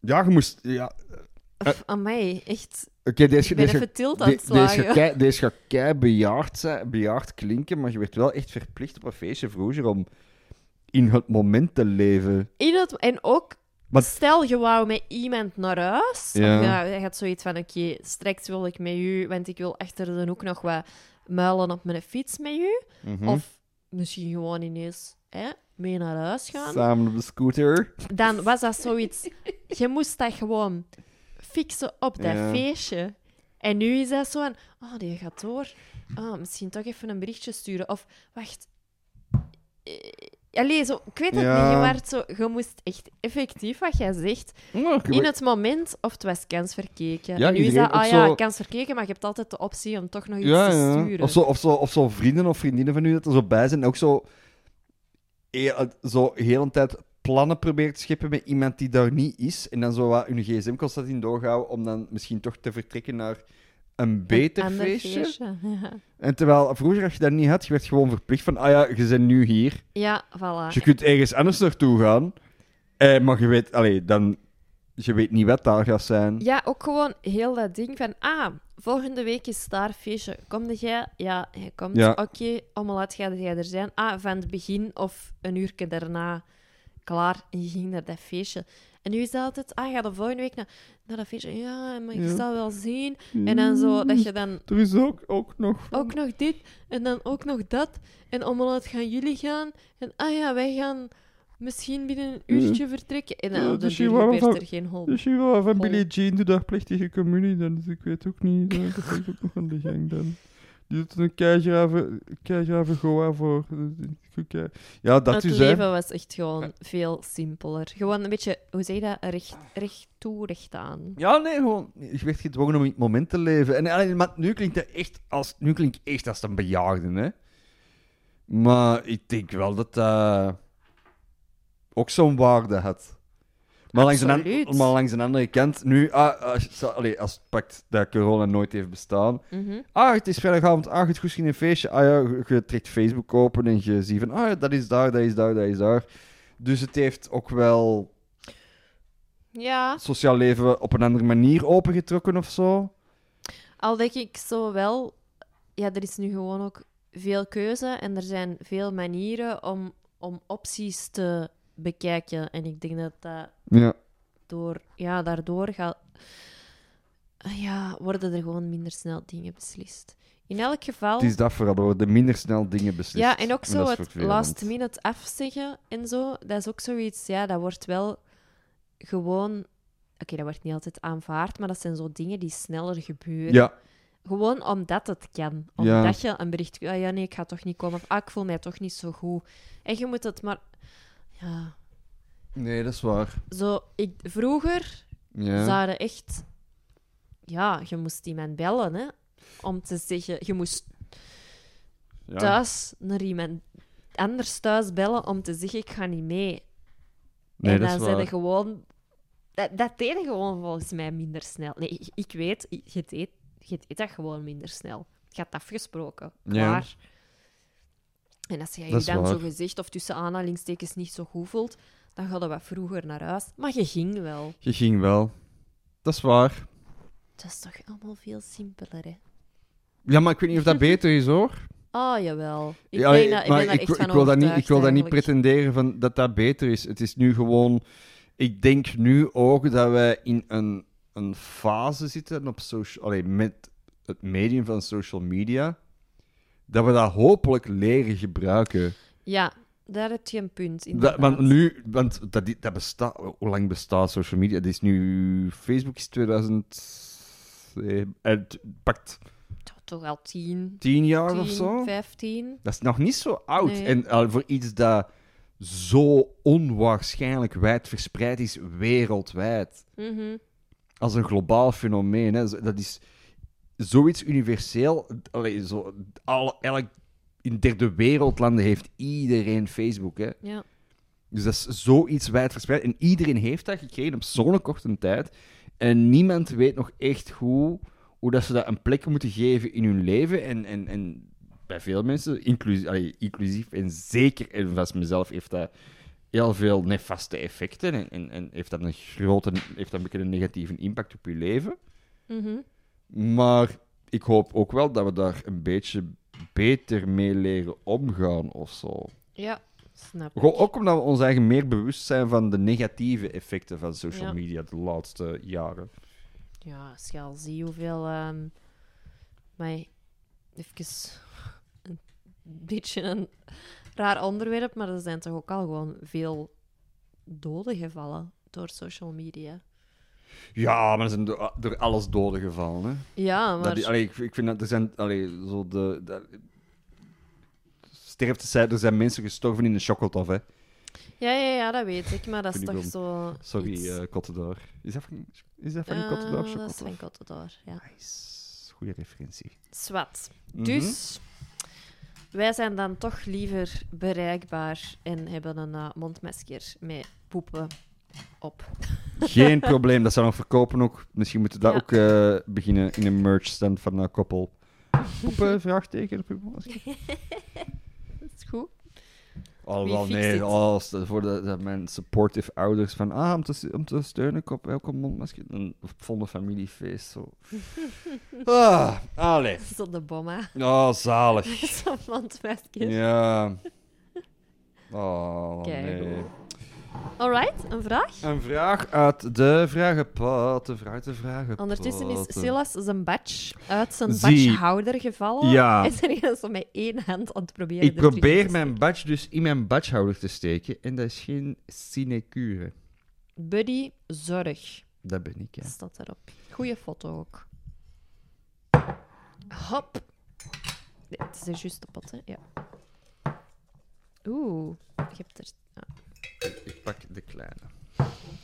Ja, je moest. Ja. Of, aan mij, echt... Oké, deze, Ik ben deze, even tilt aan de- het deze, slagen. gaat kei- deze gaat kei bejaard, zijn, bejaard klinken, maar je werd wel echt verplicht op een feestje vroeger om in het moment te leven. In het, en ook, Maar- stel je wou met iemand naar huis. Ja. Of ja, je had zoiets van, oké, straks wil ik met u, want ik wil achter de hoek nog wat muilen op mijn fiets met u. Mhm. Of misschien gewoon ineens hè, mee naar huis gaan. Samen op de scooter. Dan was dat zoiets... Je moest dat gewoon fixen op dat Ja. feestje. En nu is dat zo van, oh, die gaat door. Ah, misschien toch even een berichtje sturen. Of, wacht... Eh, Allee, zo, ik weet het Ja. niet. Zo, je moest echt effectief, wat jij zegt, in het moment, of het was kansverkeken. Ja, en nu is dat, ah ja, zo- kansverkeken, maar je hebt altijd de optie om toch nog iets te ja. sturen. Of zo, of, zo, of zo vrienden of vriendinnen van u dat er zo bij zijn. en Ook zo, heel, zo heel een tijd plannen probeert te scheppen met iemand die daar niet is. En dan zo wat hun gsm constant in doorhouden om dan misschien toch te vertrekken naar een beter Een feestje. Ja. En terwijl vroeger, als je dat niet had, je werd gewoon verplicht van, ah ja, je bent nu hier. ja, voilà. Dus je kunt ergens anders naartoe gaan. Eh, maar je weet, allee, dan, je weet niet wat daar gaat zijn. Ja, ook gewoon heel dat ding van, ah, volgende week is daar feestje. Kom jij? Ja, hij komt. Ja. Oké, om laat gaat jij er zijn? Ah, van het begin of een uurtje daarna. Klaar, en je ging naar dat feestje. En nu is dat altijd, ah, ga de volgende week naar, naar dat feestje. Ja, maar ik Ja. zal wel zien. En dan zo, dat je dan Er is ook, ook nog... ook nog dit en dan ook nog dat. En om laat gaan jullie gaan. En ah ja, wij gaan misschien binnen een uurtje vertrekken. En dan Ja, de dus van- er geen hol. Dus je wel van. Billie Jean de dagplichtige communie, dan, dus ik weet ook niet, dat is ook nog aan de gang dan. Die doet een keigrave, keigrave goa voor. Ja, dat het is, hè. leven was echt gewoon veel simpeler. Gewoon een beetje, hoe zeg je dat, recht, recht toe, recht aan. Ja, nee, gewoon. Je werd gedwongen om in het moment te leven. En allee, maar nu klinkt het echt als, nu klinkt echt als een bejaarde, hè. Maar ik denk wel dat dat ook zo'n waarde had. Maar langs, een, maar langs een andere kant, nu, ah, als, je- allee, als het pakt dat corona nooit heeft bestaan. Mhm. Ah, het is vrijdagavond, ah, het goed een feestje. Ah ja, je, trekt Facebook open en je ziet van, ah, dat is daar, dat is daar, dat is daar. Dus het heeft ook wel Ja, sociaal leven op een andere manier opengetrokken of zo. al denk ik zo wel... Ja, er is nu gewoon ook veel keuze en er zijn veel manieren om, om opties te bekijken. En ik denk dat dat Ja. door... Ja, daardoor gaat... Ja, worden er gewoon minder snel dingen beslist. In elk geval... Het is dat vooral, er worden minder snel dingen beslist. Ja, en ook zo het last minute afzeggen en zo. Dat is ook zoiets, ja, dat wordt wel gewoon... Oké, dat wordt niet altijd aanvaard, maar dat zijn zo dingen die sneller gebeuren. Ja, Gewoon omdat het kan. Ja. Omdat je een bericht... Ah, ja, nee, ik ga toch niet komen. Of ah, ik voel mij toch niet zo goed. En je moet het maar... Ja, nee, dat is waar. zo... Ik, vroeger Ja. zouden echt... Ja, je moest iemand bellen, hè. Om te zeggen... Je moest ja. thuis naar iemand anders thuis bellen om te zeggen: Ik ga niet mee. Nee, en dat dan is zijn waar. er gewoon. Dat, dat deed je gewoon volgens mij minder snel. Nee, ik, ik weet, je deed, je deed dat gewoon minder snel. Je had afgesproken. Ja. En als je je dan zo gezegd of tussen aanhalingstekens niet zo goed voelt, dan ga je wat vroeger naar huis. Maar je ging wel. Je ging wel. Dat is waar. Dat is toch allemaal veel simpeler, hè? Ja, maar ik weet niet of dat beter is, hoor. Ah, jawel. Ik Ja, ben, dat, ik maar ben daar ik, echt wil- van ik wil dat niet, ik wil dat niet pretenderen van dat dat beter is. Het is nu gewoon... Ik denk nu ook dat wij in een, een fase zitten op social, allee, met het medium van social media, dat we dat hopelijk leren gebruiken. Ja, daar heb je een punt. Inderdaad. want nu, want dat, dat bestaat, hoe lang bestaat social media? Het is nu, Facebook is 2000, eh, het pakt toch al tien, 10 jaar of 10, zo. 15. Dat is nog niet zo oud. Nee. En al voor iets dat zo onwaarschijnlijk wijd verspreid is wereldwijd. Mhm. Als een globaal fenomeen. Hè. Dat is zoiets universeel. Allee, zo, alle, elk, in derde wereldlanden heeft iedereen Facebook. Hè. Ja. Dus dat is zoiets wijd verspreid. En iedereen heeft dat gekregen op zo'n korte tijd. En niemand weet nog echt hoe, hoe dat ze dat een plek moeten geven in hun leven. En, en, en bij veel mensen, inclusief, allee, inclusief en zeker en vast mezelf, heeft dat heel veel nefaste effecten. En, en, en heeft dat een grote, heeft dat een beetje een negatieve impact op je leven. Mhm. Maar ik hoop ook wel dat we daar een beetje beter mee leren omgaan of zo. Ja, snap Gewoon ik. ook omdat we ons eigen meer bewust zijn van de negatieve effecten van social Ja. media de laatste jaren. Ja, als je al ziet hoeveel... ehm maar even een beetje een raar onderwerp, maar er zijn toch ook al gewoon veel doden gevallen door social media. Ja, maar er zijn door, door alles doden gevallen. Hè? Ja, maar... Dat, die- allee, ik, ik vind dat er zijn. Allee, zo de, de, sterftecijfer, er zijn mensen gestorven in de chocolatof, hè? Ja, ja, ja, dat weet ik, maar dat is toch zo... Sorry, iets- eh Cottedor. Is dat van, is dat van Eh, Cottedor, Dat is van Cottedor, ja. Nice. Goeie referentie. Zwat. Mhm. Dus wij zijn dan toch liever bereikbaar en hebben een eh, mondmasker met poepen op. Geen probleem, dat zou nog verkopen ook. Misschien moeten we dat Ja. ook eh, beginnen in een merch stand van een koppel. Poepen, vraagteken, uw masker. Dat is goed. Oh, Wie wel fixt nee, oh, stel voor de, de, mijn supportive ouders van, ah, om te, om te steunen op elke mondmasker. Een volle familiefeest, zo. ah, allee. Zo de bomma. Oh, zalig. Zo'n mondmasker. Ja. Oh, Kijk, nee. Alright, een vraag? Een vraag uit de vragenpot. De vraag uit de vragenpot. Ondertussen is Silas zijn badge uit zijn Zie. badgehouder gevallen. Ja. En zijn hij zo met één hand aan het proberen Ik er probeer mijn badge dus in mijn badgehouder te steken. En dat is geen sinecure. Buddy, zorg. Dat ben ik, ja. Staat erop. Goeie foto ook. Hop. Nee, het is de juiste pot, hè? Ja. Oeh, je hebt er... Ik pak de kleine.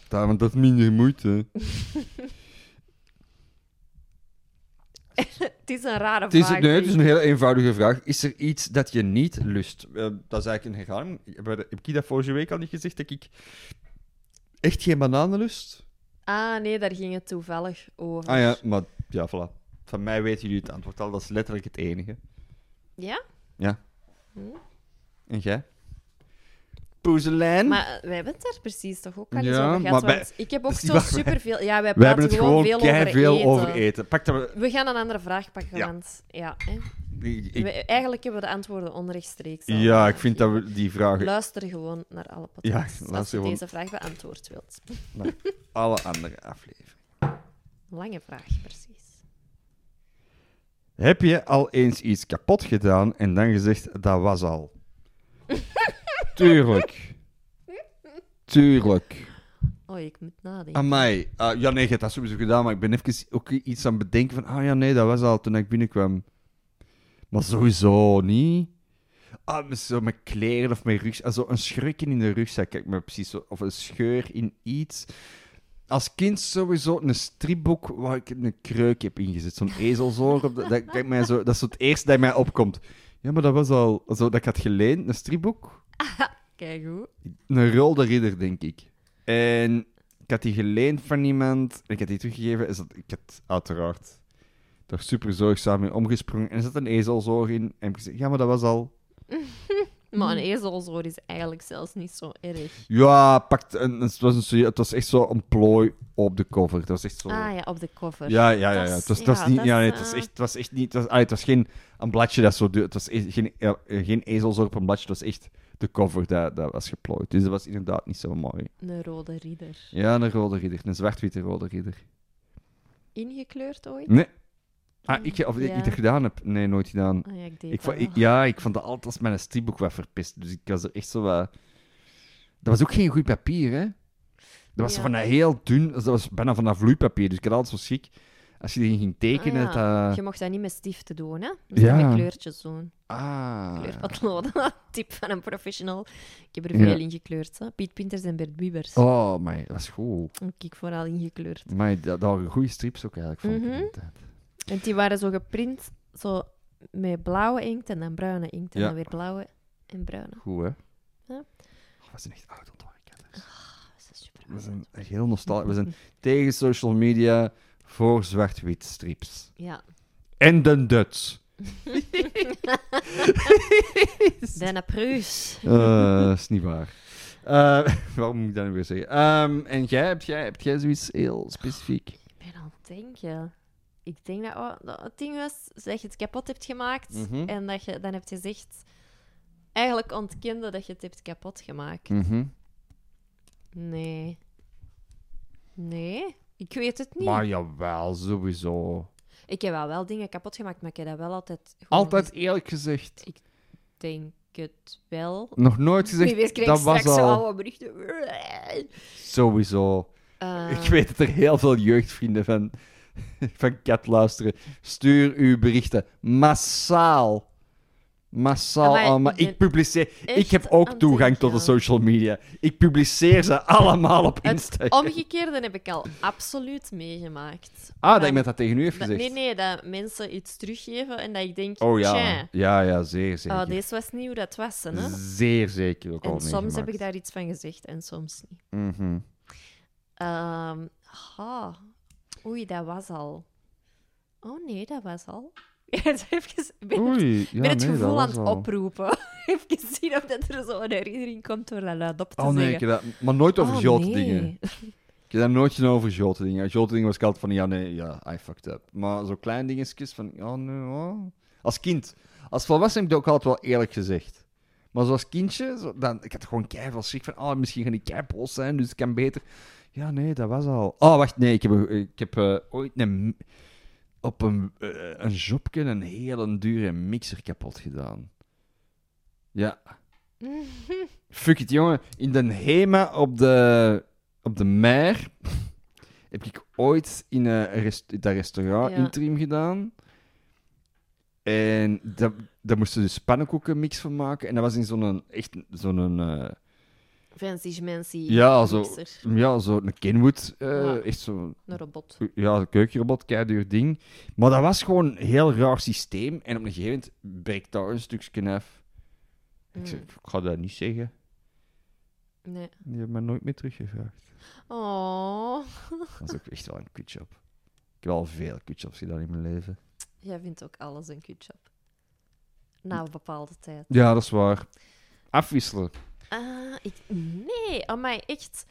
Daar, want dat is minder moeite. Het is een rare Het is, vraag. nee, het is een heel eenvoudige vraag. Is er iets dat je niet lust? Eh, dat is eigenlijk een herhaling. Heb ik- heb ik dat vorige week al niet gezegd? Dat ik echt geen bananen lust? Ah, nee, daar ging het toevallig over. Ah ja, maar ja, voilà. Van mij weten jullie het antwoord al. Dat is letterlijk het enige. Ja? Ja. Hm. En jij? Poezelijn? Maar wij hebben het daar precies toch ook al eens Ja, over gehad. maar wij- want ik heb ook zo wij- superveel... Ja, wij We hebben praten het gewoon gewoon veel over veel eten. over eten. Pak dat we... Gaan een andere vraag pakken, Ja. want... Ja, hè. Ik- ik- We- eigenlijk hebben we de antwoorden onrechtstreeks. al ja, ik vind dat we die vragen... Luister gewoon naar alle Ja, podcasts als luister je gewoon. deze vraag beantwoord wilt. Alle andere afleveringen. Lange vraag, precies. Heb je al eens iets kapot gedaan en dan gezegd, dat was al? Tuurlijk. Tuurlijk. Oh, ik moet nadenken. Amai. Ah, ja, nee, je hebt dat sowieso gedaan, maar ik ben even ook iets aan het bedenken van, ah ja, nee, dat was al toen ik binnenkwam. Maar sowieso niet. Ah, met zo met kleren of met rugzak. Zo een schurken in de rugzak, kijk maar precies zo. Of een scheur in iets. Als kind sowieso een stripboek waar ik een kreuk heb ingezet. Zo'n ezelzoor. Op de- dat, kijk mij zo, dat is zo het eerste dat mij opkomt. Ja, maar dat was al... Zo, dat ik had geleend, een stripboek. Kijk hoe. Een Rolde Ridder, denk ik. En ik had die geleend van iemand. En ik had die teruggegeven. Is dat, ik had uiteraard daar super zorgzaam mee omgesprongen. En er zat een ezelzoor in. En ik zei, ja, maar dat was al... Maar een ezelzoor is eigenlijk zelfs niet zo erg. Ja, pakt een, het, was een, serie- het was echt zo een plooi op de cover. Het was echt zo... Ah ja, op de cover. Ja, ja, ja. Ja. Het was, het was ja, niet... Ja, nee, het was eh, echt... Het was echt niet... Het was, ah, het was geen een bladje dat zo... Het was echt geen, geen ezelzoor op een bladje. Het was echt de cover dat, dat was geplooid. Dus dat was inderdaad niet zo mooi. Een rode ridder. Ja, een rode ridder. Een zwart-witte rode ridder. Ingekleurd ooit? Nee. Ah, ik, of Ja. ik dat gedaan heb? Nee, nooit gedaan. Ah ja, ik deed Ik, vond- ik, ja, ik vond dat altijd als mijn stripboek wat verpest. Dus ik was er echt zo wat... Dat was ook geen goed papier, hè? Dat was Ja. van dat heel dun... Dat was bijna van dat vloeipapier. Dus ik had altijd zo schik... Als je die ging tekenen, Ah, ja. dat... Je mocht dat niet met stiften doen, hè? Dus Ja. met kleurtjes doen. Ah. Kleurpotloden. Tip van een professional. Ik heb er veel in gekleurd. Hè? Piet Pinters en Bert Biebers. Oh, maar dat is goed. Heb ik vooral ingekleurd. Maar dat, dat waren goede strips ook eigenlijk, vond ik Mhm. die tijd. En die waren zo geprint, zo met blauwe inkt en dan bruine inkt. En dan weer blauwe en bruine. Goed, hè? Ja. Oh, we zijn echt oud ontworpen. Dat is super. We zijn echt heel nostalgisch. We zijn tegen social media voor zwart-wit strips. Ja. En de Dutch. Dana Pruis. Eh, dat is niet waar. Eh, waarom moet ik dat nu weer zeggen? Ehm, en jij, heb jij, heb jij zoiets heel specifiek? Ik ben aan het denken. Ik denk dat, oh, dat het ding was dat je het kapot hebt gemaakt Mhm. en dat je dan hebt gezegd, eigenlijk ontkende dat je het hebt kapot gemaakt. Mhm. Nee. Nee, ik weet het niet. Maar jawel, sowieso. Ik heb wel, wel dingen kapot gemaakt, maar ik heb dat wel altijd. Altijd eerlijk gezegd. Ik denk het wel. Nog nooit Wie weet gezegd, krijg dat ik was al. berichten. Sowieso. Eh, Ik weet dat er heel veel jeugdvrienden van, van Cat luisteren. Stuur uw berichten massaal. Massaal Amai, allemaal. ik Ik, publiceer... Ik heb ook het toegang tot de social media. Ik publiceer ze allemaal op Het Instagram. omgekeerde heb ik al absoluut meegemaakt. Ah, dat Dan- iemand dat tegen u Dat- gezegd? nee, nee, dat mensen iets teruggeven en dat ik denk, Oh ja. tja, Ja, ja, zeer zeker. oh, deze was nieuw, dat was ze, hè? Zeer zeker ook al En soms heb ik daar iets van gezegd en soms niet. Mhm. Ehm, oei, dat was al. Oh nee, dat was al. Ja, even, ik ben, het- Oei, ja, ben het nee, gevoel aan het al. oproepen. even zien of dat er zo een herinnering komt door dat luid op te Oh nee, ik zeggen. dat... Maar nooit over Oh, grote nee. dingen. Ik heb daar nooit gedaan over grote dingen. Grote dingen was ik altijd van, ja, nee, ja, I fucked up. Maar zo kleine dingetjes van, ja, nee, oh. Als kind. Als volwassen heb ik dat ook altijd wel eerlijk gezegd. Maar zoals kindje, zo, dan, ik had gewoon keihard schrik van, oh, misschien gaan die keipols zijn, dus ik kan beter... Ja, nee, dat was al... Oh, wacht, nee, ik heb, ik heb eh, ooit een, op een, eh, een jobje een hele dure mixer kapot gedaan. Ja. Fuck it, jongen. In Den Hema op de, op de Mer heb ik ooit in een rest, dat restaurant Ja. interim gedaan. En daar moesten we dus pannenkoekenmix van maken. En dat was in zo'n, echt zo'n, eh, Fancy schmancy ja, zo, mixer. ja, zo'n Kenwood, eh, Ja. echt zo'n Een robot. ja, een keukenrobot, keiduur ding. Maar dat was gewoon een heel raar systeem. En op een gegeven moment breekt daar een stukje af. Ik, zeg, Mm. ik ga dat niet zeggen. Nee. Die hebben me nooit meer teruggevraagd. Oh. Dat is ook echt wel een kutjob. Ik heb al veel kutjobs gedaan in mijn leven. Jij vindt ook alles een kutjob. Na een bepaalde tijd. Ja, dat is waar. Afwisselen. Ah, ik... Nee, echt...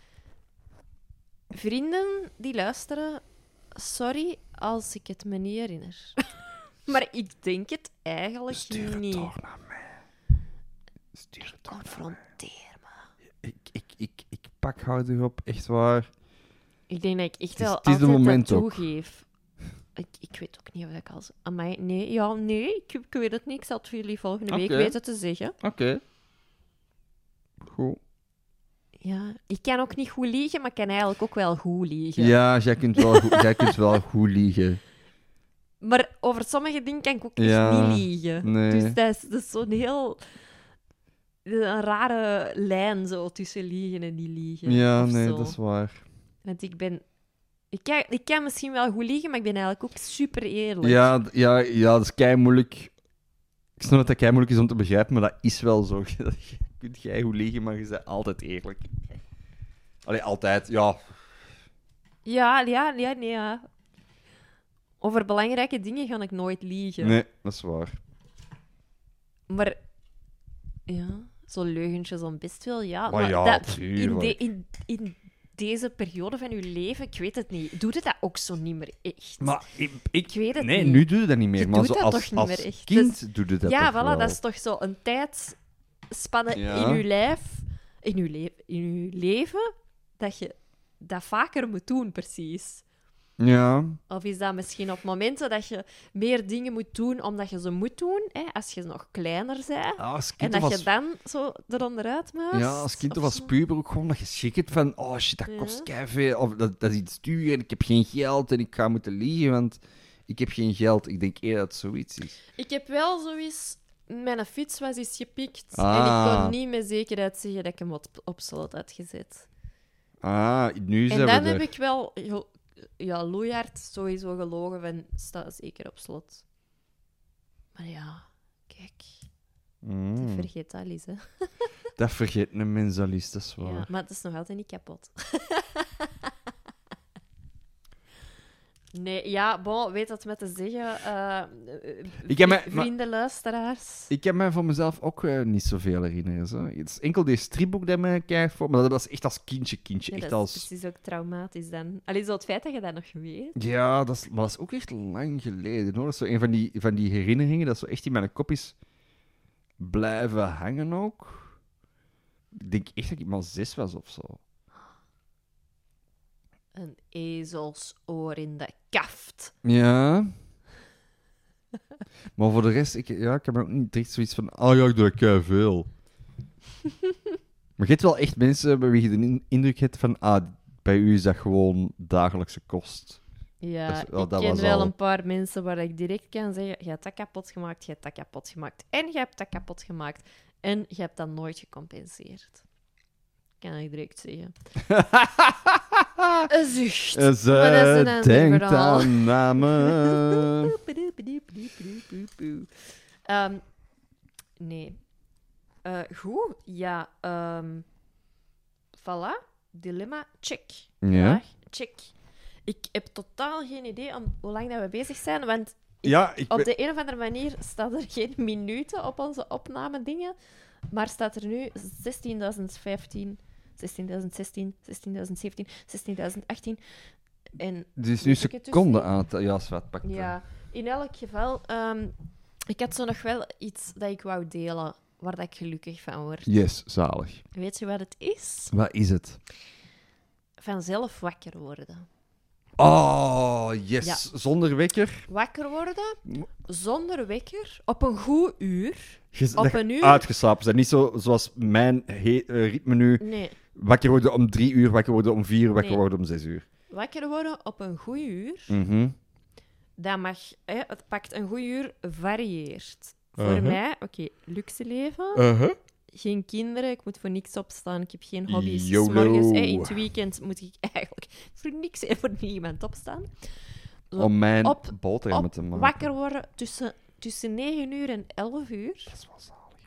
Vrienden die luisteren, sorry als ik het me niet herinner. maar ik denk het eigenlijk Stuur het niet. door naar mij. Stuur het mij. Confronteer me. Ik, ik, ik, ik pak hout erop, echt waar. Ik denk dat ik echt Het is- wel het is altijd toegeef. Ik, ik weet ook niet of ik als... Amai, nee, ja, nee, ik, ik weet het niet. Ik zal het voor jullie volgende week weten te zeggen. Oké. Goed. Ja, ik kan ook niet goed liegen, maar ik kan eigenlijk ook wel goed liegen. Ja, jij kunt wel goed, jij kunt wel goed liegen. Maar over sommige dingen kan ik ook echt Ja, niet liegen. nee. Dus dat is, dat is zo'n heel... Een rare lijn zo tussen liegen en niet liegen. Ja, nee, zo. dat is waar. Want ik ben... Ik kan, ik kan misschien wel goed liegen, maar ik ben eigenlijk ook super eerlijk. Ja, ja, ja, dat is kei moeilijk. Ik snap dat dat kei moeilijk is om te begrijpen, maar dat is wel zo. Je kunt jij goed liegen, maar je bent altijd eerlijk. Allee, altijd, ja. Ja, ja, ja, nee, ja. Over belangrijke dingen ga ik nooit liegen. Nee, dat is waar. Maar ja, zo leugentjes om best wel, ja. Maar ja, dat, in, de, in, in deze periode van uw leven, ik weet het niet, doet het dat ook zo niet meer echt? Maar ik, ik, Ik weet het nee, niet. nu doe je dat niet meer. Je maar doet zo dat als, toch niet als meer echt. kind doe je dat ja, voilà, wel. dat is toch zo een tijdspanne Ja. in uw lijf, in uw, le in uw leven, dat je dat vaker moet doen, precies. Ja, Of is dat misschien op momenten dat je meer dingen moet doen omdat je ze moet doen, hè, als je nog kleiner bent, als en dat je dan zo eronderuit maakt? ja, als kind of als puber ook gewoon dat je schrikt van oh shit, dat Ja. kost keiveel. Of dat, dat is iets duur en ik heb geen geld en ik ga moeten liegen, want ik heb geen geld. Ik denk eerder dat het zoiets is. Ik heb wel zoiets... Mijn fiets was eens gepikt en Ah. ik kon niet met zekerheid zeggen dat ik hem op, op slot had gezet. Ah, nu En zijn dan we heb er. ik wel ja, loeihard sowieso gelogen van sta zeker op slot. Maar ja, kijk, Mm, vergeet dat eens, hè. dat vergeet een mens dat is waar. Ja, maar het is nog altijd niet kapot. nee, ja, bon, weet dat met te zeggen. eh, Ik heb maar- vrienden, luisteraars. Ik heb mij van mezelf ook eh, niet zoveel herinneren. Zo. Het is enkel die stripboek dat mij kijkt voor, maar dat was echt als kindje, kindje. Echt dat is precies ook traumatisch dan. Alleen zo het feit dat je dat nog weet. Ja, dat is, maar dat is ook echt lang geleden. Hoor. Dat is zo een van die, van die herinneringen dat zo echt in mijn kop is blijven hangen ook. Ik denk echt dat ik maar zes was of zo. Een ezelsoor in de kaft. Ja. maar voor de rest, ik, ja, ik heb er ook niet echt zoiets van, oh ja, ik doe dat veel. maar je hebt wel echt mensen bij wie je de in- indruk hebt van, ah, bij u is dat gewoon dagelijkse kost. Ja, Dat is- wel, ik dat ken was wel al- een paar mensen waar ik direct kan zeggen: je hebt dat kapot gemaakt, je hebt dat kapot gemaakt. En je hebt dat kapot gemaakt. En je hebt dat nooit gecompenseerd. Kan ik direct zeggen. Een zucht. Ze Maar dat is een ander denkt verhaal. aan namen. Ehm, nee. Eh, goed, ja. ehm voilà. Dilemma, check. Ja. Vraag, check. Ik heb totaal geen idee om hoe lang dat we bezig zijn, want Ja, ik op de een of andere manier staat er geen minuten op onze opname dingen, maar staat er nu 16.015, 16.016, 16.017, 16.018 en is nu dus seconden aan het... Ja, zwart, pak het. ja, in elk geval, ehm, ik had zo nog wel iets dat ik wou delen, waar dat ik gelukkig van word. Yes, zalig. Weet je wat het is? Wat is het? Vanzelf wakker worden. Oh, yes. Ja. Zonder wekker. Wakker worden zonder wekker op een goed uur. Je, Op een uur? Uitgeslapen zijn. Niet zo, zoals mijn he- eh, ritme nu. Nee, Wakker worden om drie uur, wakker worden om vier uur, wakker Nee. worden om zes uur. wakker worden op een goed uur. Mhm. dat mag, hè, het pakt een goed uur, varieert. Voor Uh-huh. mij, oké, luxe leven, Uh-huh. Geen kinderen, ik moet voor niks opstaan, ik heb geen hobby's. S morgens, hè, in het weekend moet ik eigenlijk voor niks en voor niemand opstaan. Zo, Om mijn op- boterhammen op, te maken. wakker worden tussen, tussen 9 uur en 11 uur. Dat is wel zalig.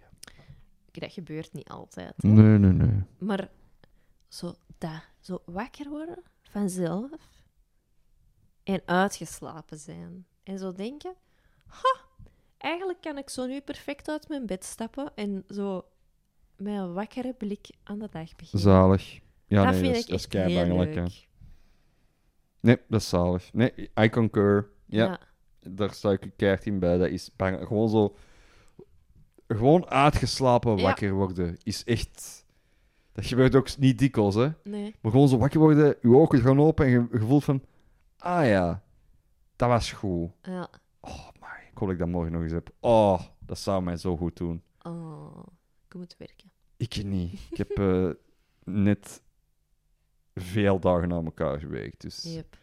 hè. Dat gebeurt niet altijd. hè. Nee, nee, nee. Maar zo dat, zo wakker worden vanzelf en uitgeslapen zijn. En zo denken, ha, eigenlijk kan ik zo nu perfect uit mijn bed stappen en zo met een wakkere blik aan de dag beginnen. Zalig. Ja, dat nee, vind dat is, ik dat hè. leuk. Nee, dat is zalig. Nee, I concur. Ja, Ja. daar sta ik keihard in bij. Dat is bang. Gewoon zo... Gewoon uitgeslapen Ja. wakker worden is echt... Dat gebeurt ook niet dikwijls, hè. Nee. Maar gewoon zo wakker worden, je ogen gaan open en je, je voelt van... Ah ja, dat was goed. Ja. Oh, maar ik hoop dat ik dat morgen nog eens heb. Oh, dat zou mij zo goed doen. Oh, ik moet werken. Ik niet. Ik heb eh, net veel dagen aan elkaar gewerkt, dus... Yep.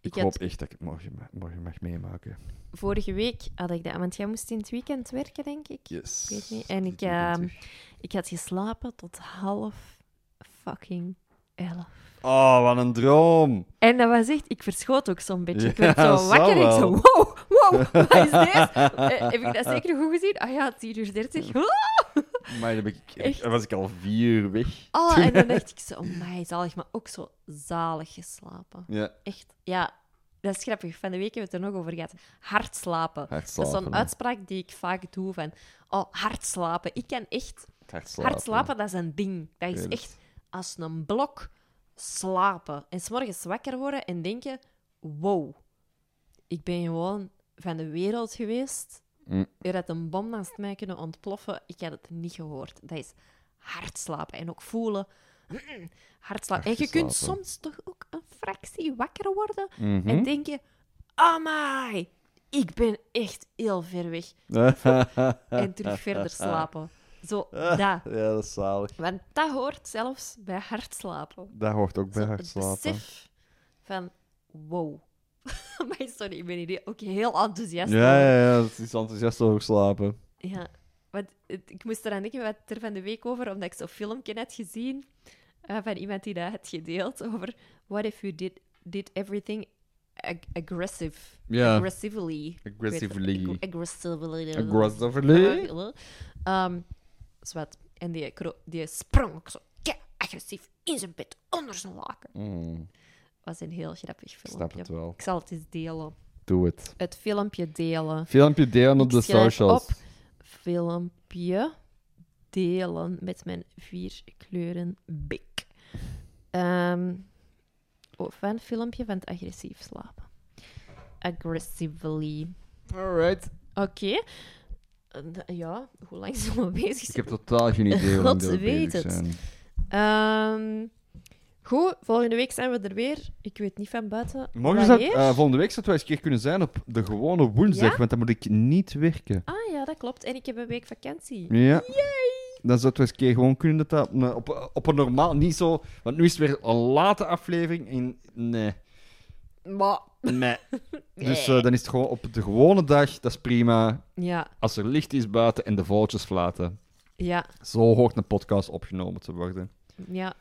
Ik, Ik hoop had- echt dat ik het morgen, morgen mag meemaken. Vorige week had ik dat, want jij moest in het weekend werken, denk ik. Yes. Ik weet niet. En ik, terug. Ik had geslapen tot half fucking elf. Oh, wat een droom. En dat was echt, ik verschoot ook zo'n beetje. ik werd zo wakker en ik zo, wow, wow, wat is dit? Eh, heb ik dat zeker goed gezien? Ah ja, 10 uur 30. Maar dan ben ik, Echt? dan was ik al vier uur weg. Oh, en dan dacht ik zo, oh my, zalig, maar ook zo zalig geslapen. Ja, Echt, ja, dat is grappig. Van de week hebben we het er nog over gehad. Hard slapen. hard Dat is slapen. zo'n uitspraak die ik vaak doe van, oh, hard slapen. Ik kan echt, Hard slapen. hard slapen, dat is een ding. Dat is echt als een blok slapen. En s'morgens wakker worden en denken, wow, ik ben gewoon van de wereld geweest. Mm. Er had een bom naast mij kunnen ontploffen. Ik had het niet gehoord. Dat is hard slapen. En ook voelen, mm, hard slapen. En je kunt soms toch ook een fractie wakker worden Mhm. en denken, amai, ik ben echt heel ver weg. En terug verder slapen. Zo, dat. Ja, dat is zalig. Want dat hoort zelfs bij hard slapen. Dat hoort ook bij Zo hard het slapen. besef van, wow. maar sorry, ik ben hier ook heel enthousiast Ja, ja, ja, het is enthousiast over slapen. Ja, want het- ik moest eraan denken, wat er van de week over, omdat ik zo'n filmpje had gezien eh, van iemand die dat had gedeeld over what if you did, did everything ag- aggressive. Ja. Aggressively. Aggressively. Ik weet het, aggressively. Aggressively. Ehm, zwart. En die, die sprong ook zo kei agressief in zijn bed, onder zijn laken. Mm, was een heel grappig ik snap filmpje. het wel. Ik zal het eens delen. Doe het. Het filmpje delen. Filmpje delen op Ik de socials. op filmpje delen met mijn vier kleuren bik. Ehm oh, van filmpje van het agressief slapen. Aggressively. Alright. Oké. Ja, hoe lang zullen we bezig Ik zijn? heb totaal geen idee hoe lang God we weet bezig het. zijn. Ehm, goed, volgende week zijn we er weer. Ik weet niet van buiten. Morgen wanneer. eh, volgende week zou het wel eens een keer kunnen zijn op de gewone woensdag, Ja? want dan moet ik niet werken. Ah ja, dat klopt. En ik heb een week vakantie. Ja. Dan zou het wel eens een keer gewoon kunnen dat dat op, een- op, op een normaal... Niet zo... Want nu is het weer een late aflevering en... Nee. Maar... Nee. Dus Nee. eh, dan is het gewoon op de gewone dag. Dat is prima. Ja, Als er licht is buiten en de vogeltjes flaten. ja, Zo hoort een podcast opgenomen te worden. ja.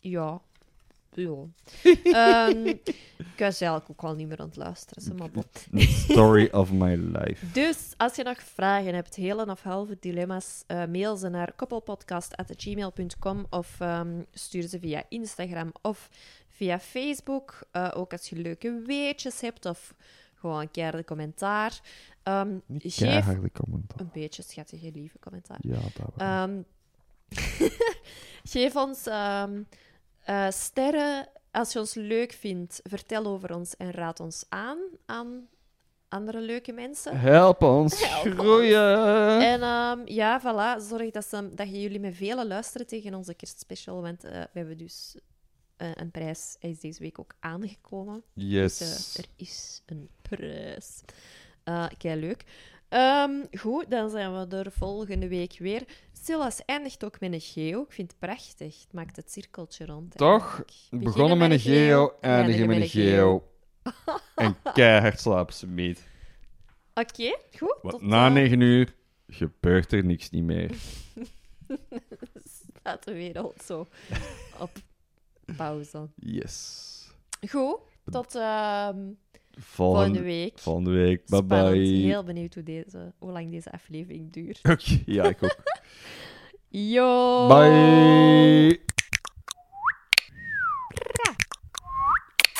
Ja. Ja. Ehm, ik was eigenlijk ook al niet meer aan het luisteren. zeg maar. Story of my life. Dus als je nog vragen hebt, hele of halve dilemma's, eh, mail ze naar koppelpodcast.gmail.com of ehm, stuur ze via Instagram of via Facebook. Eh, ook als je leuke weetjes hebt of gewoon een keer commentaar. Ehm, Niet keiharde commentaar. een beetje schattige, lieve commentaar. Ja, dat wel. Ehm, geef ons ehm, eh, sterren als je ons leuk vindt. Vertel over ons en raad ons aan aan andere leuke mensen. Help ons Help ons. groeien. En ja, voilà, zorg dat, ze, dat jullie met vele luisteren tegen onze kerstspecial. Want eh, we hebben dus eh, een prijs. Hij is deze week ook aangekomen. Yes. Dus, eh, er is een prijs. Eh kei leuk. Ehm, goed, dan zijn we er volgende week weer. Silas eindigt ook met een geo. Ik vind het prachtig. Het maakt het cirkeltje rond. Toch? Begonnen met een geo, eindigen met een geo. en keihard slapen ze meet. Oké, goed. Want na 9 uur gebeurt er niks niet meer. staat de wereld zo op pauze. Yes. Goed, tot ehm, volgende Volgende, week. volgende week. Bye Spannend. bye. Heel benieuwd hoe, deze, hoe lang deze aflevering duurt. Oké, ja, ik ook. Yo! Bye.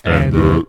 And